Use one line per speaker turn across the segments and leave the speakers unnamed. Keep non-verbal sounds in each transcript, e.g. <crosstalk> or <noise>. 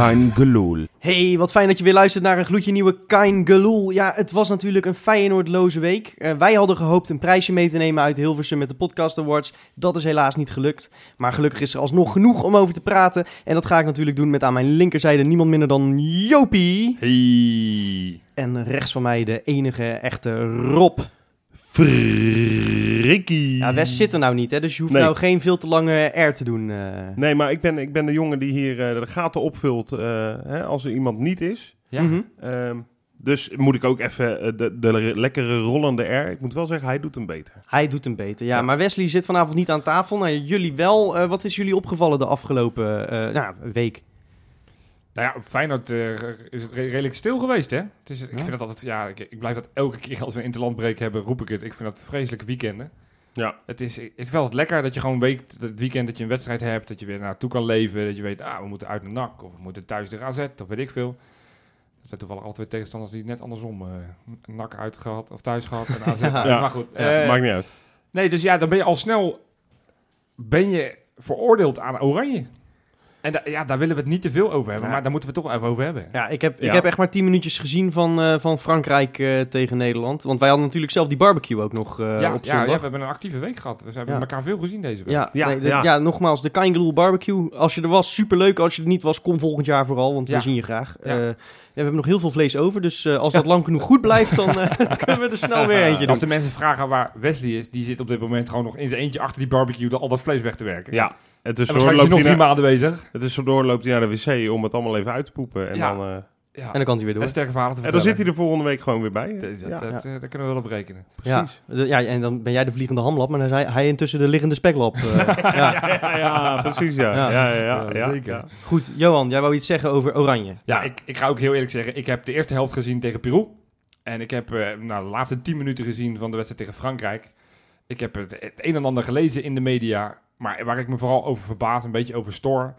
Kein Geloel.
Hey, wat fijn dat je weer luistert naar een gloedje nieuwe Kein Geloel. Ja, het was natuurlijk een Feyenoordloze week. Eh, wij hadden gehoopt een prijsje mee te nemen uit Hilversum met de Podcast Awards. Dat is helaas niet gelukt. Maar gelukkig is er alsnog genoeg om over te praten. En dat ga ik natuurlijk doen met aan mijn linkerzijde niemand minder dan Jopie.
Hey.
En rechts van mij de enige echte Rob.
Frikkie.
Ja, Wes zit er nou niet, hè, dus je hoeft
Nee.
nou geen veel te lange R te doen. eh.
Nee, maar ik ben, ik ben de jongen die hier eh, de gaten opvult eh, hè, als er iemand niet is.
Ja.
Mhm.
Ehm, dus moet ik ook even de, de lekkere rollende R. Ik moet wel zeggen, hij doet hem beter.
Hij doet hem beter. Ja,
Ja.
maar Wesley zit vanavond niet aan tafel. Nou, jullie wel. Eh, wat is jullie opgevallen de afgelopen eh, nou, week?
Nou ja, op Feyenoord eh, is het re- redelijk stil geweest, hè? Het is, ik
Ja.
vind dat altijd, ja, ik, ik blijf dat elke keer als we interlandbreek hebben, roep ik het. Ik vind dat vreselijke weekenden.
Ja.
Het is, het is wel wat lekker dat je gewoon weet, het weekend dat je een wedstrijd hebt, dat je weer naartoe kan leven, dat je weet, ah, we moeten uit naar NAC, of we moeten thuis de AZ, of weet ik veel. Dat zijn toevallig twee tegenstanders die net andersom, eh NAC uit gehad, of thuis gehad en AZ. <laughs>
Ja.
Maar goed.
Ja,
eh,
maakt niet uit.
Nee, dus ja, dan ben je al snel ben je veroordeeld aan Oranje. En da- ja, daar willen we het niet te veel over hebben,
Ja.
maar daar moeten we het toch even over hebben.
Ja, ik heb, ik
Ja.
heb echt maar 10 minuutjes gezien van, eh, van Frankrijk eh, tegen Nederland. Want wij hadden natuurlijk zelf die barbecue ook nog eh,
ja,
op zondag.
ja, we hebben een actieve week gehad. Dus we hebben
Ja.
elkaar veel gezien deze week.
Ja,
Ja,
nee, de- ja.
ja.
nogmaals, de Kaingeloel barbecue. Als je er was, superleuk. Als je er niet was, kom volgend jaar vooral, want
Ja.
we zien je graag.
Ja.
Eh, ja, we hebben nog heel veel vlees over, dus eh, als dat lang genoeg goed blijft, dan eh, <laughs> kunnen we er snel weer eentje doen.
Als de mensen vragen waar Wesley is, die zit op dit moment gewoon nog in zijn eentje achter die barbecue al dat vlees weg te werken.
Ja, en
En
tussendoor loopt,
nog
hij
maanden bezig.
het tussendoor loopt hij naar de wc om het allemaal even uit te poepen. En,
Ja.
dan, eh,
Ja.
En dan kan hij weer door.
En sterke verhalen te
en dan zit hij er volgende week gewoon weer bij.
Dat, dat,
ja,
dat, dat kunnen we wel op rekenen.
Ja,
precies.
ja, en dan ben jij de vliegende hamlap, maar dan is hij, hij intussen de liggende speklap. eh. <laughs> ja.
Ja, ja, precies, ja.
Ja.
Ja, ja, ja,
Ja,
ja,
zeker.
ja.
Goed, Johan, jij wou iets zeggen over Oranje.
Ja, ik, ik ga ook heel eerlijk zeggen, ik heb de eerste helft gezien tegen Peru. En ik heb eh, nou, de laatste tien minuten gezien van de wedstrijd tegen Frankrijk. Ik heb het, het een en ander gelezen in de media. Maar waar ik me vooral over verbaas, een beetje over stoor...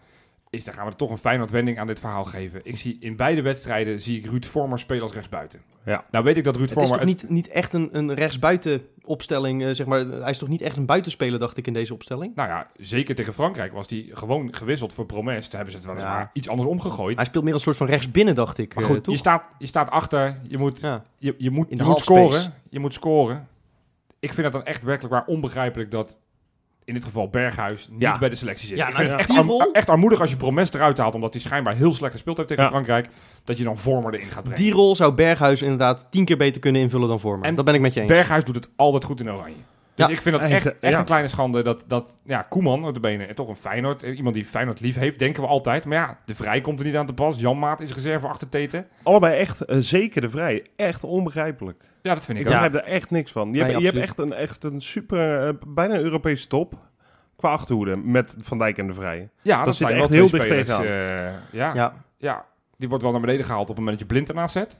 is daar gaan we er toch een fijne wending aan dit verhaal geven. Ik zie in beide wedstrijden zie ik Ruud Vormer spelen als rechtsbuiten.
Ja.
Nou weet ik dat Ruud
Het is
Vormer...
toch niet, niet echt een, een rechtsbuiten opstelling, eh, zeg maar. Hij is toch niet echt een buitenspeler, dacht ik, in deze opstelling?
Nou ja, zeker tegen Frankrijk was hij gewoon gewisseld voor Promes. Daar hebben ze het weliswaar
Ja.
iets anders omgegooid.
Hij speelt meer als een soort van rechtsbinnen, dacht ik.
Maar
eh,
goed, je staat, je staat achter, je moet
Ja.
Je, je moet,
In de
je moet scoren. Je moet scoren. Ik vind het dan echt werkelijk waar onbegrijpelijk dat in dit geval Berghuis niet
Ja.
bij de selectie zit.
Ja,
ik
nou,
vind het echt, arm-
rol-
echt armoedig als je Promes eruit haalt, omdat hij schijnbaar heel slecht gespeeld heeft tegen
Ja.
Frankrijk, dat je dan Vormer erin gaat brengen.
Die rol zou Berghuis inderdaad tien keer beter kunnen invullen dan voor me.
En
dat ben ik met je eens.
Berghuis doet het altijd goed in oranje. Dus
Ja.
ik vind dat
Echt,
echt, echt een kleine schande dat, dat ja, Koeman, de benen, en toch een Feyenoord, eh, iemand die Feyenoord lief heeft, denken we altijd. Maar ja, de Vrij komt er niet aan te pas. Jan Maat is reserve achter Teten.
Allebei echt, eh, zeker de vrij, echt onbegrijpelijk.
Ja, dat vind ik
Ik
ook.
begrijp er echt niks van. Je,
Nee,
hebt, je hebt echt een, echt een super, eh, bijna een Europese top qua achterhoede met Van Dijk en de Vrij.
Ja,
Dat
dat,
zit
zijn
echt heel dicht
spelers,
tegenaan.
eh, ja, ja.
Ja,
die wordt wel naar beneden gehaald op het moment dat je blind ernaast zet.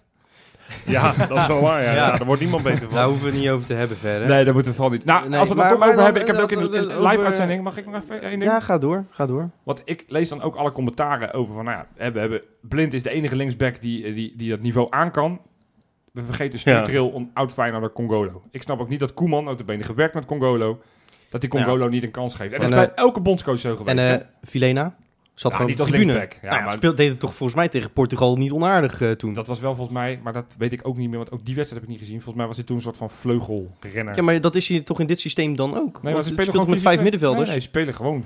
Ja, dat is wel waar. Ja. <laughs>
Ja.
Ja, daar wordt niemand beter van.
daar hoeven we het niet over te hebben verder.
Nee, daar moeten we vooral niet. Nou,
Nee,
als we het er toch over
dan-
hebben, ik heb het ook in
dat-
een
dat-
live
over-
uitzending. Mag ik nog even één ding?
Ja, ga door, ga door.
Want ik lees dan ook alle commentaren over van, nou ja, hè, we hebben, Blind is de enige linksback die, die, die dat niveau aan kan. We vergeten structureel een oud Feyenoorder Congolo. Ik snap ook niet dat Koeman, uit de benen gewerkt met Congolo, dat die Congolo niet een kans geeft. En dat is
eh,
bij elke bondscoach zo geweest.
En eh Filena zat
Ja,
gewoon
niet
op de tribune.
Ja,
Nou ja,
maar-
speelt, deed het toch volgens mij tegen Portugal niet onaardig eh, toen.
dat was wel volgens mij, maar dat weet ik ook niet meer, want ook die wedstrijd heb ik niet gezien. Volgens mij was hij toen een soort van vleugelrenner.
Ja, maar dat is hier toch in dit systeem dan ook?
Nee,
Want
maar ze spelen gewoon
met vijf
4-2-2?
middenvelders?
Nee, nee, ze spelen gewoon.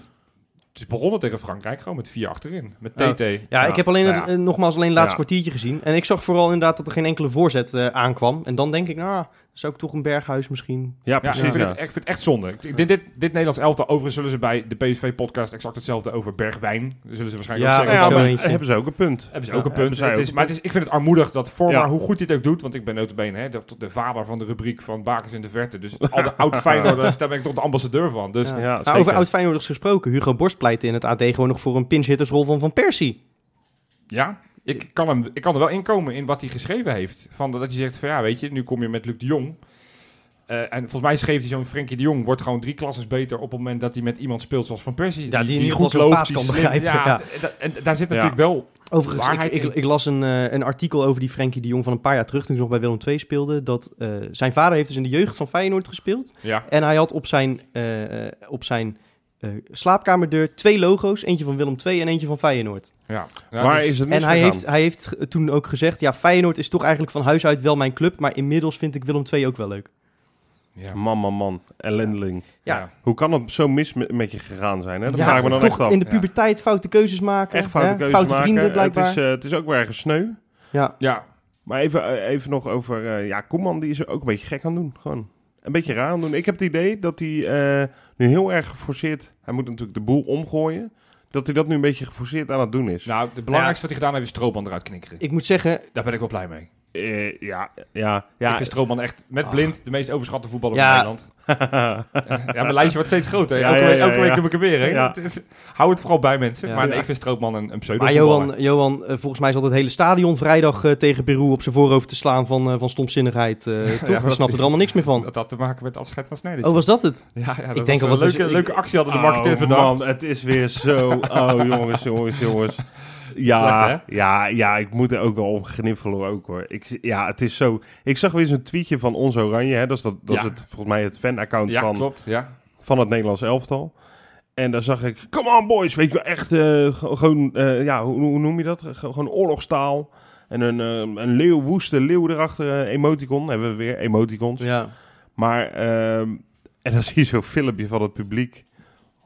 Het is begonnen tegen Frankrijk, gewoon met vier achterin. Met TT.
Oh. Ja,
Ja,
ik heb alleen
nou ja.
eh, nogmaals alleen het laatste
Ja.
kwartiertje gezien. En ik zag vooral inderdaad dat er geen enkele voorzet eh, aankwam. En dan denk ik, nou, zou ik toch een Berghuis misschien...
Ja,
Ja,
precies.
ik, vind
ja.
het, ik vind het echt zonde. Ik- Dit, dit, dit Nederlands elftal, overigens zullen ze bij de PSV-podcast exact hetzelfde over Bergwijn. Zullen ze waarschijnlijk
Ja,
ook zeggen.
maar
eentje.
hebben ze ook een punt.
hebben ze
Ja,
ook een punt. Het
ook
is,
een
maar het is, ik vind het armoedig dat Vormer,
Ja.
hoe goed hij het ook doet, want ik ben notabene hè, de, de vader van de rubriek van Bakers in de Verte. Dus al de <laughs> oud Feyenoorders, daar ben ik toch de ambassadeur van. Dus
Ja.
Ja,
Nou, over oud-Feyenoorders gesproken. Hugo Borst pleitte in het AD gewoon nog voor een pinchhittersrol van Van Persie.
Ja, ik kan, hem, ik kan er wel inkomen in wat hij geschreven heeft. Van dat hij zegt van ja, weet je, nu kom je met Luc de Jong. Eh, en volgens mij schreef hij zo'n Frenkie de Jong wordt gewoon drie klasses beter op het moment dat hij met iemand speelt zoals Van Persie.
Ja, die in ieder geval zo'n paas kan begrijpen,
Ja, en daar zit
Ja.
natuurlijk wel.
Overigens, ik,
Waarheid
ik,
in.
ik las een, eh, een artikel over die Frenkie de Jong van een paar jaar terug, toen hij nog bij Willem II speelde. Dat eh, zijn vader heeft dus in de jeugd van Feyenoord gespeeld.
Ja,
En hij had op zijn, op zijn eh, slaapkamerdeur twee logo's. Eentje van Willem II en eentje van Feyenoord.
Ja. Ja,
Waar
dus-
is het
En hij heeft, hij heeft toen ook gezegd... Ja, Feyenoord is toch eigenlijk van huis uit wel mijn club. Maar inmiddels vind ik Willem II ook wel leuk.
ja.
Man, man, man. Ellendeling.
Ja.
Hoe kan het zo mis met, met je gegaan zijn? Hè? Dat
ja,
vraag ik me dan
toch
echt af.
in de
Ja.
puberteit foute keuzes maken.
Echt foute
hè?
keuzes
Foute
maken.
vrienden, blijkbaar.
Het is, eh, het is ook wel ergens sneu.
ja.
Ja,
Maar even, eh, even nog over... eh, ja, Koeman die is er ook een beetje gek aan doen. Gewoon een beetje raar aan doen. Ik heb het idee dat hij eh, nu heel erg geforceerd... Hij moet natuurlijk de boel omgooien. Dat hij dat nu een beetje geforceerd aan het doen is.
nou, het belangrijkste wat hij gedaan heeft is Stroopman eruit knikkeren.
Ik moet zeggen,
Daar ben ik wel blij mee.
Eh, ja, ja,
ik
ja.
vind Stroopman echt met
Ach.
blind de meest overschatte voetballer
Ja.
van Nederland. <laughs> Ja, mijn lijstje wordt steeds groter.
Ja,
elke
ja,
week,
ja,
elke week
ja.
noem ik hem weer. <laughs> Hou het vooral bij mensen.
Ja.
maar nee, ik vind Stroopman een, een pseudo
maar Johan, Johan eh, volgens mij zat het hele stadion vrijdag eh, tegen Peru op zijn voorhoofd te slaan van, van stomzinnigheid. eh <laughs> toch? Die snapte er allemaal niks meer van.
Dat had te maken met het afscheid van Sneijder.
Oh, was dat het?
ja, ja, dat
Ik denk
was
al,
een
wat is-
leuke,
ik-
leuke actie hadden de marketeers
Oh,
bedacht.
man, het is weer zo... Oh, jongens, jongens, jongens. Ja,
Slecht,
ja, ja, ik moet er ook wel om gniffelen ook hoor. Ik, ja, het is zo... Ik zag weer zo'n tweetje van Ons Oranje. Hè? Dat is, dat, dat
Ja.
is het, volgens mij het fanaccount
Ja,
van,
klopt. Ja.
van het Nederlands elftal. En daar zag ik, come on boys, weet je wel, echt eh, ge- gewoon, eh, ja, hoe, hoe noem je dat? Ge- Gewoon oorlogstaal. En een, eh, een leeuw, woeste leeuw erachter, emoticon. Hebben we weer emoticons.
Ja.
Maar, ehm, en dan <laughs> zie je zo'n filmpje van het publiek.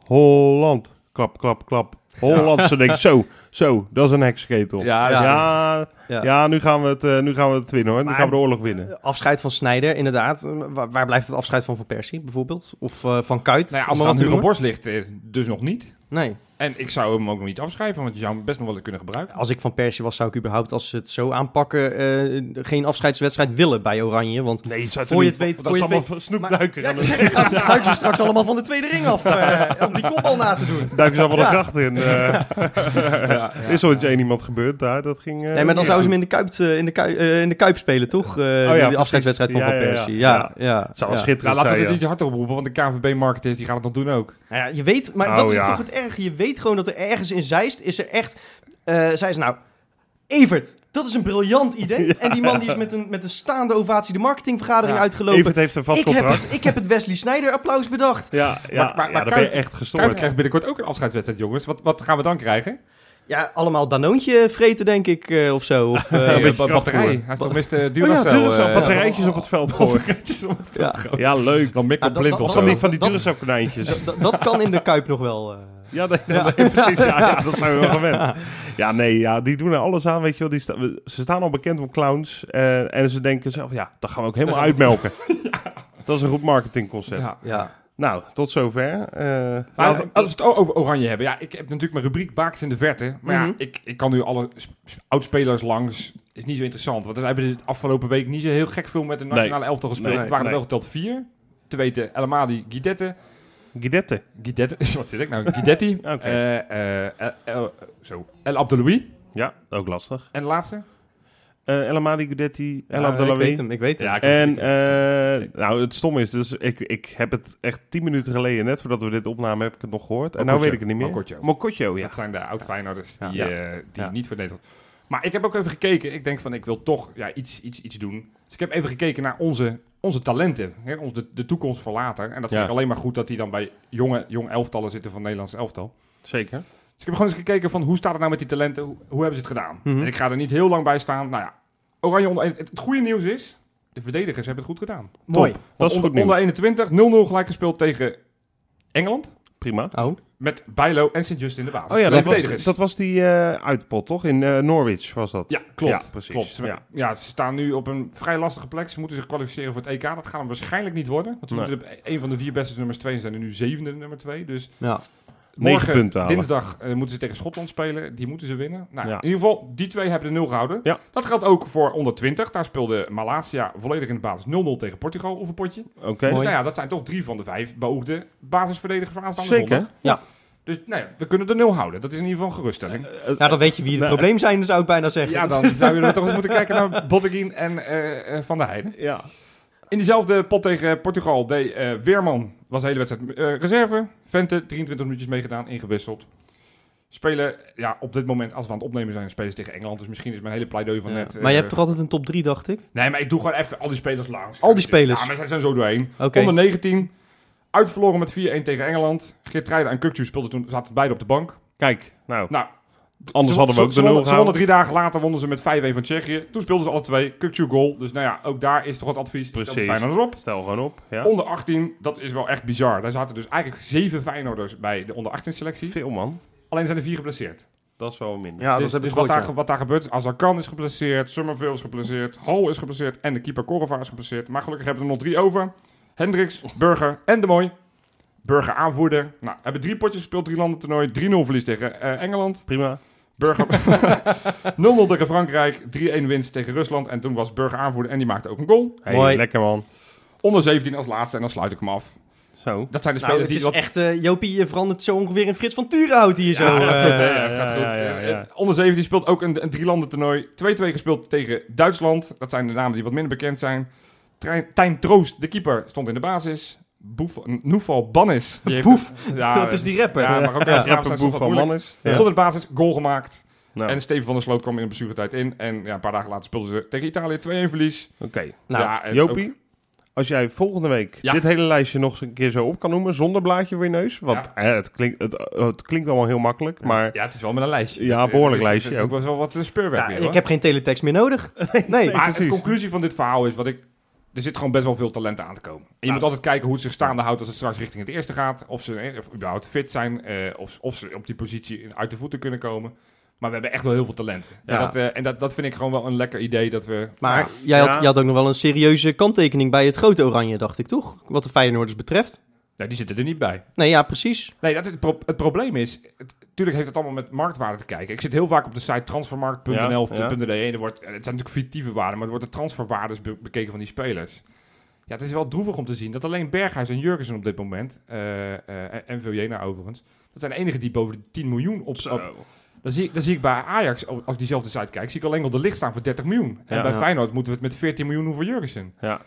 Holland, klap, klap, klap. Holland, ze denkt, zo, zo, dat is een heksenketel.
Ja,
Ja,
Ja.
ja,
Ja.
nu, gaan we het, eh, nu gaan we het winnen hoor. Nu
Maar-
gaan we de oorlog winnen.
Eh, Afscheid van Snijder, inderdaad. Eh, Waar, waar blijft het afscheid van Van Persie, bijvoorbeeld? Of eh, van Kuit?
Nou ja, als Hugo
noemen?
Borst ligt, dus nog niet.
Nee.
En ik zou hem ook nog niet afschrijven, want je zou hem best nog wel kunnen gebruiken.
Als ik Van Persie was, zou ik überhaupt, als ze het zo aanpakken, eh, geen afscheidswedstrijd willen bij Oranje. Want
Nee, het zou
Voor je het weet-
dat
voor
is
je het
allemaal snoepduiker.
Ja, dan gaan ze gaan ze straks allemaal van de tweede ring af eh, <laughs> om die kopbal na te doen.
Duiken ze allemaal
Ja.
de gracht in. eh. <laughs>
ja,
Is ooit één iemand gebeurd daar? Dat ging... eh,
Nee, maar dan zouden ze hem in de Kuip, in de Kuip, in de Kuip spelen, toch? Eh, de- de,
precies.
afscheidswedstrijd van
Ja,
Van
ja, ja.
Persie. Ja, ja.
Het zou wel
ja.
schitterend
Nou, laten we
zijn,
het
ja.
niet harder oproepen, want de KVB-marketeers die gaan het dan doen ook.
Nou ja, je weet, maar
Oh,
dat is
ja.
toch het erge. Je weet gewoon dat er ergens in Zeist is er echt... eh zei ze nou, Evert, dat is een briljant idee. <laughs> En die man die is met een, met een staande ovatie de marketingvergadering
Ja.
uitgelopen.
Evert heeft een vast
ik, heb het, ik heb het Wesley Snyder applaus bedacht.
Ja, ja,
Maar- maar-
ja
maar
dan ben je
Kuit-
echt
Kuit
gestoord.
krijgt binnenkort ook een afscheidswedstrijd, jongens. Wat, wat gaan we dan krijgen?
Ja, allemaal Danoontje vreten, denk ik, eh, of zo. <laughs> Of, eh,
Nee,
een beetje
ba- batterij.
krachtvoer.
Hij is toch uh,
Oh ja,
Duracell. Eh,
batterijtjes op het veld gooien.
batterijtjes op het veld
Ja.
gooien.
Ja, leuk.
Dan Mikkel
dat-
Blind
dat-
of
Van die, van die Duracell konijntjes.
dat, kan in de Kuip nog wel. eh. <laughs>
Ja, nee, nee, precies. Ja, ja, dat zijn we wel gewend. Ja, nee, ja, die doen er alles aan, weet je wel. Die sta- we- ze staan al bekend om clowns. eh, en ze denken zelf, ja, dat gaan we ook helemaal uitmelken. <laughs> Dat is een goed marketingconcept.
Ja.
Ja.
Nou, tot zover. Eh, laten-
als, als we het over Oranje hebben. Ja, ik heb natuurlijk mijn rubriek Baaks in de Verte. Maar
Mhm.
ja, ik, ik kan nu alle sp- sp- oudspelers langs. Is niet zo interessant. Want we hebben de afgelopen week niet zo heel gek veel met de nationale elftal gespeeld.
Nee,
het waren
nee.
er wel geteld vier. Te weten El Amadi, Guidette.
Guidette.
Guidette, <laughs> wat zit ik nou? Guidetti. <laughs>
Oké.
eh, eh, El- El- zo, El Abdeloui.
Ja, ook lastig.
En de laatste?
Eh El Amadi, Guidetti, El
Ja, ik weet hem, ik weet hem.
Ja, ik-
En eh, nou, het stom is, dus ik, ik heb het echt tien minuten geleden, net voordat we dit opnamen, heb ik het nog gehoord. En nou weet ik het niet meer.
Mokotjo.
Mokotjo, ja.
Dat zijn de oud-Feyenoorders die,
Ja.
eh, die
Ja.
niet voor Nederland... Maar ik heb ook even gekeken. Ik denk van, ik wil toch ja, iets, iets, iets doen. Dus ik heb even gekeken naar onze, onze talenten. Hè? Ons, de, de toekomst voor later. En dat vind
Ja.
ik alleen maar goed dat die dan bij jonge, jong elftallen zitten van Nederlands elftal.
Zeker.
Dus ik heb gewoon eens gekeken van, hoe staat het nou met die talenten? Hoe, hoe hebben ze het gedaan?
Mhm.
En ik ga er niet heel lang bij staan. Nou ja, Oranje onder... Het, het goede nieuws is, de verdedigers hebben het goed gedaan.
Mooi.
Dat is
Want
goed
onder,
nieuws.
onder 21, 0-0 gelijk gespeeld tegen Engeland.
Prima.
Oh,
Met Bijlo en Sint-Just in de basis.
Oh ja, dat was, dat was die eh uitpot, toch? In eh, Norwich was dat.
Ja, klopt.
Ja, precies.
Klopt. Ze,
Ja.
ja. ze staan nu op een vrij lastige plek. Ze moeten zich kwalificeren voor het EK. Dat gaat hem waarschijnlijk niet worden. Want ze
Nee.
moeten een van de vier beste nummers twee en zijn er nu zevende nummer twee. Dus
ja.
Negen
morgen,
punten halen.
dinsdag, eh, moeten ze tegen Schotland spelen. Die moeten ze winnen. Nou,
Ja.
In ieder geval, die twee hebben de nul gehouden.
Ja.
Dat geldt ook voor onder 20. Daar speelde Malasia volledig in de basis 0-0 tegen Portugal of een potje.
Oké.
Dus nou ja, dat zijn toch drie van de vijf beoogde basisverdedigers voor aanstaande
Zeker.
zondag.
Ja.
Dus nou ja, we kunnen de nul houden. Dat is in ieder geval een geruststelling.
Eh,
Nou, dan weet je wie het probleem zijn, zou ik bijna zeggen.
Ja, dan zouden we toch eens moeten kijken naar Botteguin en eh, eh, Van der Heijden.
ja.
In diezelfde pot tegen Portugal deed eh, Weerman, was de hele wedstrijd eh, reserve. Vente, 23 minuutjes meegedaan, ingewisseld. Spelen, ja, op dit moment, als we aan het opnemen zijn, spelen ze tegen Engeland. Dus misschien is mijn hele pleidooi van
Ja.
net... eh,
Maar je hebt toch altijd een top 3, dacht ik?
Nee, maar ik doe gewoon even al die spelers langs.
Al die spelers?
Ja, maar zij zijn zo doorheen.
Oké.
Onder 19, Uitverloren met 4-1 tegen Engeland. Geertruiden en Kukcu speelden toen, zaten beide op de bank.
Kijk, nou,
Nou,
anders
ze-
hadden we ook
ze
de nul gehaald.
drie dagen later wonnen ze met 5-1 van Tsjechië. Toen speelden ze alle twee. Kukcu goal. Dus nou ja, ook daar is toch het advies. Stel de
Precies.
Feyenoorders op.
Stel gewoon op. Ja.
Onder 18, dat is wel echt bizar. Daar zaten dus eigenlijk zeven Feyenoorders bij de onder 18 selectie.
Veel man.
Alleen zijn er vier geblesseerd.
Dat is wel minder.
Ja,
dus
dat heb
dus wat, daar, wat daar gebeurt, Azarkan is geblesseerd, Summerville is geblesseerd, Hall is geblesseerd en de keeper Korova is geblesseerd. Maar gelukkig hebben we er nog drie over. Hendricks, <laughs> Burger en De Mooi. Burger aanvoerder. Nou, hebben drie potjes gespeeld, drie landen toernooi. 3-0 verlies tegen eh, Engeland.
Prima.
Burger <laughs> 0-0 tegen Frankrijk. 3-1 winst tegen Rusland. En toen was Burger aanvoerder en die maakte ook een goal.
Hey,
Mooi.
lekker man.
Onder 17 als laatste en dan sluit ik hem af.
Zo.
Dat zijn de
Nou,
spelers
het
die
is
wat...
echt, eh, Jopie, je verandert zo ongeveer in Frits van Turenhout hier zo.
Ja, dat gaat
eh.
goed, hè?
ja,
gaat
ja,
goed.
ja, ja,
Eh. Onder 17 speelt ook een, een drie-landen toernooi. 2-2 gespeeld tegen Duitsland. Dat zijn de namen die wat minder bekend zijn. Trein- Tijn Troost, de keeper, stond in de basis. Boef, Noefal Bannis.
Boef?
Ja, <laughs>
Dat is die rapper.
Ja, maar ook
Ja.
Rapperboef
wat
van.
Stond in de basis, goal gemaakt.
Nou,
En Steven van der Sloot kwam in de blessuretijd in. En ja, een paar dagen later speelden ze tegen Italië 2-1 verlies.
oké.
Nou,
ja, en
Jopie,
ook-
als jij volgende week
Ja.
dit hele lijstje nog eens een keer zo op kan noemen, zonder blaadje voor je neus. Want
Ja.
eh, het, klinkt, het, het klinkt allemaal heel makkelijk, maar
ja, het is wel met een lijstje.
Ja,
is-
behoorlijk
het is-
lijstje
Het is
ook.
ook wel wat eh, speurwerk
ja,
weer,
ik heb geen teletext meer nodig. <laughs> Nee.
Maar de conclusie van dit verhaal is wat ik. Er zit gewoon best wel veel talent aan te komen. En je
Ja.
moet altijd kijken hoe het zich staande houdt als het straks richting het eerste gaat. Of ze eh, of überhaupt fit zijn. eh, of, of ze op die positie uit de voeten kunnen komen. Maar we hebben echt wel heel veel talenten. En,
Ja.
dat, eh, en dat, dat vind ik gewoon wel een lekker idee dat we.
Maar
ja,
jij, had,
Ja.
jij had ook nog wel een serieuze kanttekening bij het grote oranje, dacht ik, toch? Wat de Feyenoorders betreft.
nee, die zitten er niet bij.
Nee, ja, precies.
Nee, dat, het, pro- het probleem is. Het, natuurlijk heeft het allemaal met marktwaarde te kijken. Ik zit heel vaak op de site transfermarkt.nl of
Ja, ja.
.de. En er wordt, het zijn natuurlijk fictieve waarden, maar er wordt de transferwaardes be- bekeken van die spelers. Ja, het is wel droevig om te zien dat alleen Berghuis en Jurgensen op dit moment, eh, eh, en Viljena overigens, dat zijn de enigen die boven de 10 miljoen op...
zo.
op dan, zie ik, dan zie ik bij Ajax, als ik diezelfde site kijk, zie ik alleen al de licht staan voor 30 miljoen. En
Ja.
bij
Ja.
Feyenoord moeten we het met 14 miljoen doen voor Jurgensen.
Ja.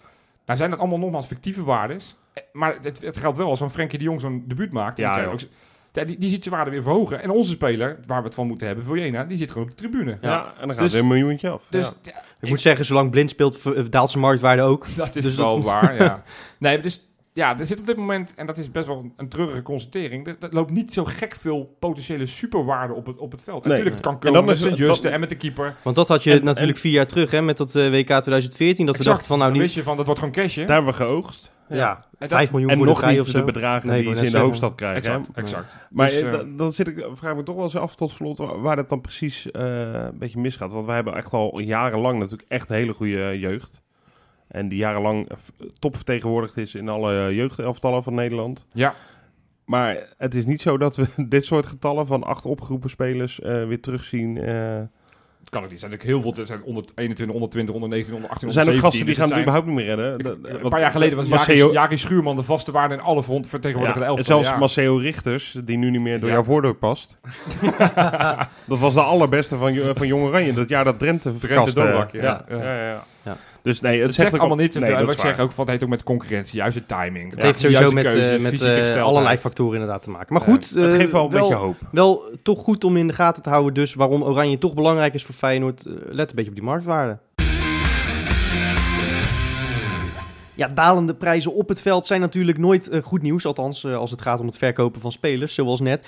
Nou zijn dat allemaal nogmaals fictieve waardes. Eh, Maar het, het geldt wel als zo'n Frenkie de Jong zo'n debuut maakt. Ook ja, die, die ziet zijn waarde weer verhogen. En onze speler, waar we het van moeten hebben, Viljena, die zit gewoon op de tribune.
Ja. en dan gaat
Dus-
er een miljoentje af.
Dus
Ja.
ja,
Ik moet zeggen, zolang blind speelt, eh, daalt zijn marktwaarde ook. <laughs>
dat is
Dus
wel
dat-
waar, ja. <laughs> Nee, dus ja, er zit op dit moment, en dat is best wel een treurige constatering, er, er loopt niet zo gek veel potentiële superwaarde op het, op het veld.
Nee.
natuurlijk, het kan
En
komen
dan
met
is- dan-
en met de keeper.
Want dat had je
En-
natuurlijk vier jaar terug, hè, met dat eh, WK 2014. Dat we dachten van, nou, niet...
wist je van, dat wordt gewoon cash, hè?
Daar hebben we geoogst.
Ja,
En dat-
5 miljoen
En
voor
nog
de of
niet
zo.
de bedragen
Nee,
die ze in de hoofdstad krijgen. hè?
Exact.
Maar
Dus,
eh,
eh,
dan, zit ik, vraag ik me toch wel eens af tot slot wa- waar het dan precies eh, een beetje misgaat. Want wij hebben echt al jarenlang natuurlijk echt hele goede jeugd. En die jarenlang top vertegenwoordigd is in alle jeugdelftallen van Nederland.
ja,
Maar het is niet zo dat we <laughs> dit soort getallen van acht opgeroepen spelers eh, weer terugzien.
Kan ook niet. Er zijn natuurlijk heel veel, er zijn onder 21, onder 20, onder 19, onder 18,
er zijn ook gasten die
17,
gaan het
het
überhaupt niet meer redden.
Een paar jaar geleden was
Maceo-
Jari, Schuurman de vaste waarde in alle fronten vertegenwoordigde
Ja,
de
en
elftal.
zelfs
ja.
Maceo Richters, die nu niet meer door jouw voordeur past. <laughs> dat was de allerbeste van, van Jong Oranje. Dat jaar dat Drenthe
Drenthe ja.
ja.
Ja.
Dus nee, het,
Het zegt allemaal
al-
niet zoveel.
Nee,
en wat ik zeg ook, van, het heeft ook met concurrentie, juiste timing.
Het heeft sowieso met, eh, met eh, allerlei factoren inderdaad te maken. Maar goed,
Het
eh,
geeft wel een beetje hoop.
Wel toch goed om in de gaten te houden dus waarom Oranje toch belangrijk is voor Feyenoord. Let een beetje op die marktwaarde. Ja, dalende prijzen op het veld zijn natuurlijk nooit goed nieuws. Althans, als het gaat om het verkopen van spelers, zoals net.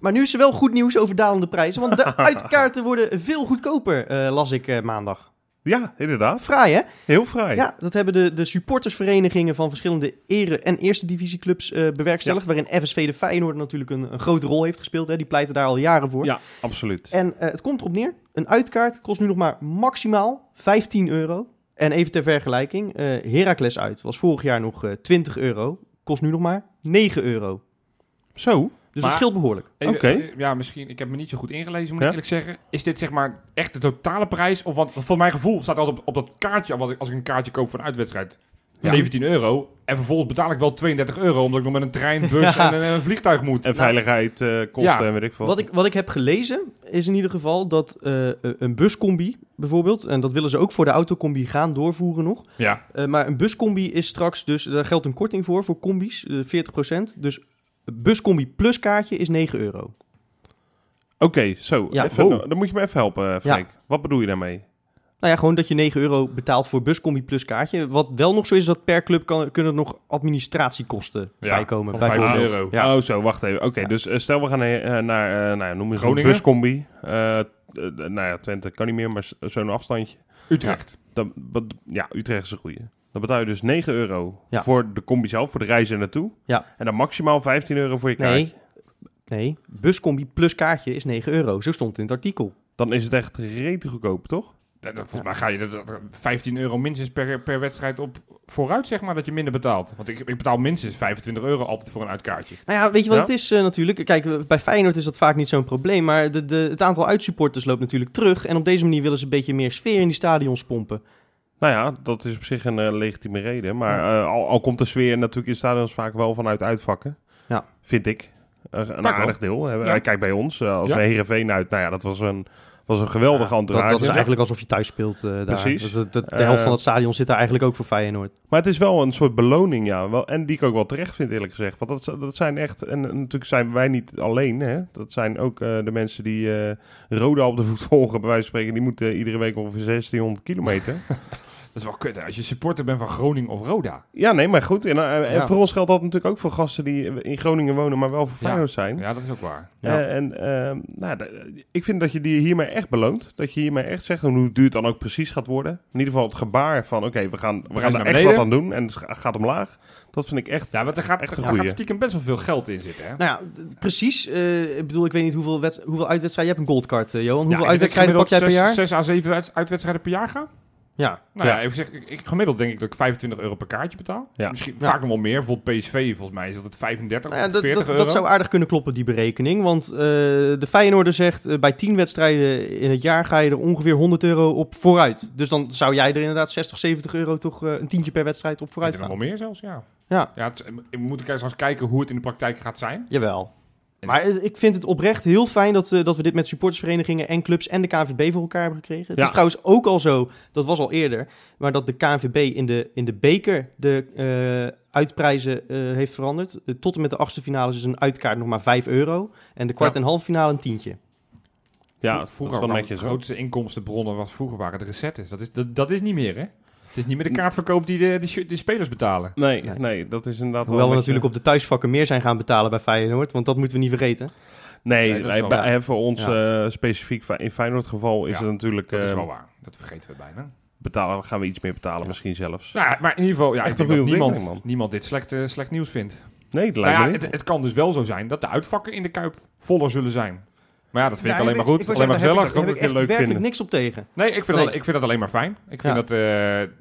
Maar nu is er wel goed nieuws over dalende prijzen. Want de <laughs> uitkaarten worden veel goedkoper, eh, las ik eh, maandag.
Ja, inderdaad.
Fraai, hè?
Heel vrij.
Ja, dat hebben de, de supportersverenigingen van verschillende ere- en eerste divisieclubs eh bewerkstelligd. Waarin FSV de Feyenoord natuurlijk een, een grote rol heeft gespeeld. Hè. Die pleiten daar al jaren voor.
Ja, absoluut.
En eh, het komt erop neer. Een uitkaart kost nu nog maar maximaal 15 euro. En even ter vergelijking, eh Heracles uit was vorig jaar nog eh 20 euro. Kost nu nog maar 9 euro.
Zo.
Dus
Maar-
dat scheelt behoorlijk.
Even,
Oké.
eh, Ja, misschien. Ik heb me niet zo goed ingelezen, moet
Ja.
ik eerlijk zeggen. Is dit zeg maar echt de totale prijs? Of want voor mijn gevoel staat altijd op, op dat kaartje, wat ik, als ik een kaartje koop voor een uitwedstrijd,
Ja.
17 euro. En vervolgens betaal ik wel 32 euro, omdat ik nog met een trein, bus
Ja. <laughs>
en een, een vliegtuig moet.
En veiligheid, eh, kosten
Ja.
en weet ik veel.
Wat ik, wat ik heb gelezen is in ieder geval dat eh, een buscombi bijvoorbeeld, en dat willen ze ook voor de autocombi gaan doorvoeren nog.
Ja.
Eh, maar een buscombi is straks dus, daar geldt een korting voor, voor combi's, eh 40%. Dus buscombi plus kaartje is 9 euro.
Oké, zo.
Ja.
Even,
Oh.
Dan moet je me even helpen, eh, Freek. Wat bedoel je daarmee?
Nou ja, gewoon dat je 9 euro betaalt voor buscombi plus kaartje. Wat wel nog zo is, is dat per club kan, kunnen er nog administratiekosten
Ja,
bijkomen.
van
bijvoorbeeld.
15 euro.
Ja.
Oh, zo, wacht even. Oké, dus eh, stel we gaan eh, naar, eh, nou ja, noem eens een buscombi. Nou ja, Twente kan niet meer, maar zo'n afstandje.
Utrecht.
Dan, wat- ja, Utrecht is een goeie. Dan betaal je dus 9 euro
Ja.
voor de combi zelf, voor de reis er naartoe.
Ja.
En dan maximaal 15 euro voor je kaart.
Nee, nee, buscombi plus kaartje is 9 euro. Zo stond het in het artikel.
Dan is het echt rete goedkoop, toch?
Volgens mij ga je er- er 15 euro minstens per, per wedstrijd op vooruit, zeg maar, dat je minder betaalt. Want ik, ik betaal minstens 25 euro altijd voor een uitkaartje.
Nou ja, weet je wat
Ja?
het is eh, natuurlijk? Kijk, eh, bij Feyenoord is dat vaak niet zo'n probleem. Maar de, de, het aantal uitsupporters loopt natuurlijk terug. En op deze manier willen ze een beetje meer sfeer in die stadions pompen.
Nou ja, dat is op zich een eh, legitieme reden. Maar eh, al, al komt de sfeer natuurlijk in stadions vaak wel vanuit uitvakken.
Ja.
Vind ik. Een aardig deel.
Ja.
Kijkt bij ons. eh, als
Ja.
we Heerenveen uit. Nou ja, dat was een, was een geweldige
dat,
entourage.
dat is eigenlijk alsof je thuis speelt daar.
Precies.
Dat- dat- de helft van het stadion zit daar eigenlijk ook voor Feyenoord.
Maar het is wel een soort beloning, ja. Wel, en die ik ook wel terecht vind, eerlijk gezegd. Want dat, dat zijn echt... En natuurlijk zijn wij niet alleen, hè. Dat zijn ook de mensen die Roda op de voet <laughs> volgen, bij wijze van spreken. Die moeten iedere week ongeveer 1600 kilometer. <laughs>
Dat is wel kut, hè? Als je supporter bent van Groningen of Roda.
ja, nee, maar goed. En, eh, en
Ja.
voor ons geldt dat natuurlijk ook voor gasten die in Groningen wonen, maar wel voor
Ja.
Feyenoord zijn.
Ja, dat is ook waar.
Ja.
Eh, en ehm, nou, ik vind dat je die hiermee echt beloont. Dat je hiermee echt zegt hoe duur het dan ook precies gaat worden. In ieder geval het gebaar van oké, we gaan, we gaan er echt
beneden.
wat aan doen. En het ga- gaat omlaag. Dat vind ik echt...
Ja, want er gaat,
Echt
er gaat stiekem best wel veel geld in zitten, hè?
Nou ja, precies. Eh, ik bedoel, ik weet niet hoeveel, wedst- hoeveel uitwedstrijden... Je hebt een goldcard, Johan. Hoeveel uitwedstrijden pak jij per jaar?
zes- 6 à 7 uit- uitwedstrijden per jaar gaan?
Ja.
Nou ja,
Ja.
even zeggen, ik, ik- gemiddeld denk ik dat ik 25 euro per kaartje betaal.
Ja.
Misschien
Ja.
vaak nog wel meer. Bijvoorbeeld PSV, volgens mij is dat het 35
Nou ja,
of
dat,
40
dat,
euro.
dat zou aardig kunnen kloppen, die berekening. Want eh, de Feyenoorder zegt, eh, bij 10 wedstrijden in het jaar ga je er ongeveer 100 euro op vooruit. Dus dan zou jij er inderdaad 60, 70 euro toch eh, een tientje per wedstrijd op vooruit
Ik denk
gaan.
nog wel meer zelfs, ja.
Ja,
ja het, we moeten kijken, eens kijken hoe het in de praktijk gaat zijn.
jawel. Maar ik vind het oprecht heel fijn dat, eh, dat we dit met supportersverenigingen en clubs en de KNVB voor elkaar hebben gekregen. Het
Ja.
is trouwens ook al zo, dat was al eerder, maar dat de KNVB in de, in de beker de eh, uitprijzen eh, heeft veranderd. Tot en met de achtste finales is een uitkaart nog maar 5 euro. En de kwart
Ja.
en halve finale een tientje.
Ja,
Vro-
dat is
vroeger
wel
waren
netjes
de
hoor.
grootste inkomstenbronnen was vroeger waren de recettes. Dat is, dat, dat is niet meer, hè? Het is niet meer de kaartverkoop die de, die, sh- die spelers betalen.
Nee,
Nee.
nee, dat is inderdaad
Hoewel we
wel
natuurlijk op de thuisvakken meer zijn gaan betalen bij Feyenoord, want dat moeten we niet vergeten.
Nee,
wel
bij- voor ons eh, specifiek fi- in Feyenoord geval is
Ja,
het natuurlijk...
Dat is
eh,
wel waar. Dat vergeten we bijna.
betalen, gaan we iets meer betalen misschien zelfs.
Nou, maar in ieder geval, ja,
Echt
ik denk niemand,
man.
niemand dit slecht, eh, slecht nieuws vindt.
Nee, dat
Nou
lijkt
ja,
me
het, het kan dus wel zo zijn dat de uitvakken in de Kuip voller zullen zijn. Maar ja, dat vind ik alleen maar goed. alleen maar gezellig.
Daar heb ik, heb ik echt
leuk
werkelijk
vinden.
niks op tegen.
Nee, ik vind,
Nee.
Dat, ik vind dat alleen maar fijn. Ik vind
Ja.
dat, eh,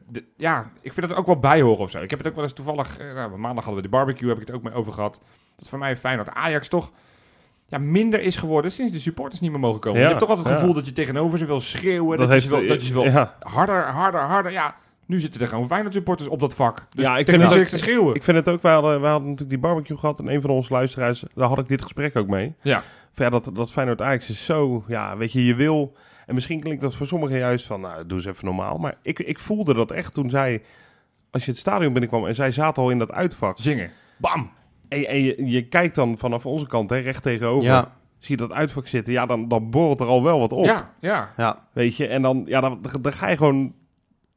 de- ja, ik vind dat er ook wel bij horen of zo. Ik heb het ook wel eens toevallig, eh, nou, maandag hadden we de barbecue, heb ik het ook mee over gehad. Dat is voor mij fijn dat Ajax toch ja, minder is geworden sinds de supporters niet meer mogen komen.
Ja,
je hebt toch altijd het
ja.
gevoel dat je tegenover ze wil schreeuwen, dat,
dat
je
heeft,
ze wil, dat je ze wil
ja,
harder, harder, harder. Ja, nu zitten er gewoon Feyenoord supporters op dat vak. Dus
Ja, ik vind het
ik te schreeuwen?
Ik vind het ook, we hadden, we hadden natuurlijk die barbecue gehad en een van onze luisteraars, daar had ik dit gesprek ook mee.
Ja.
Van ja, dat, dat Feyenoord Ajax is zo, ja, weet je, je wil, en misschien klinkt dat voor sommigen juist van, nou, doe eens even normaal. Maar ik, ik voelde dat echt toen zij, als je het stadion binnenkwam en zij zaten al in dat uitvak.
Zingen. Bam!
En, en je, je kijkt dan vanaf onze kant, hè, recht tegenover,
Ja,
zie je dat uitvak zitten, ja, dan, dan borrelt er al wel wat op.
Ja, ja.
ja.
Weet je, en dan, ja, dan, dan ga je gewoon,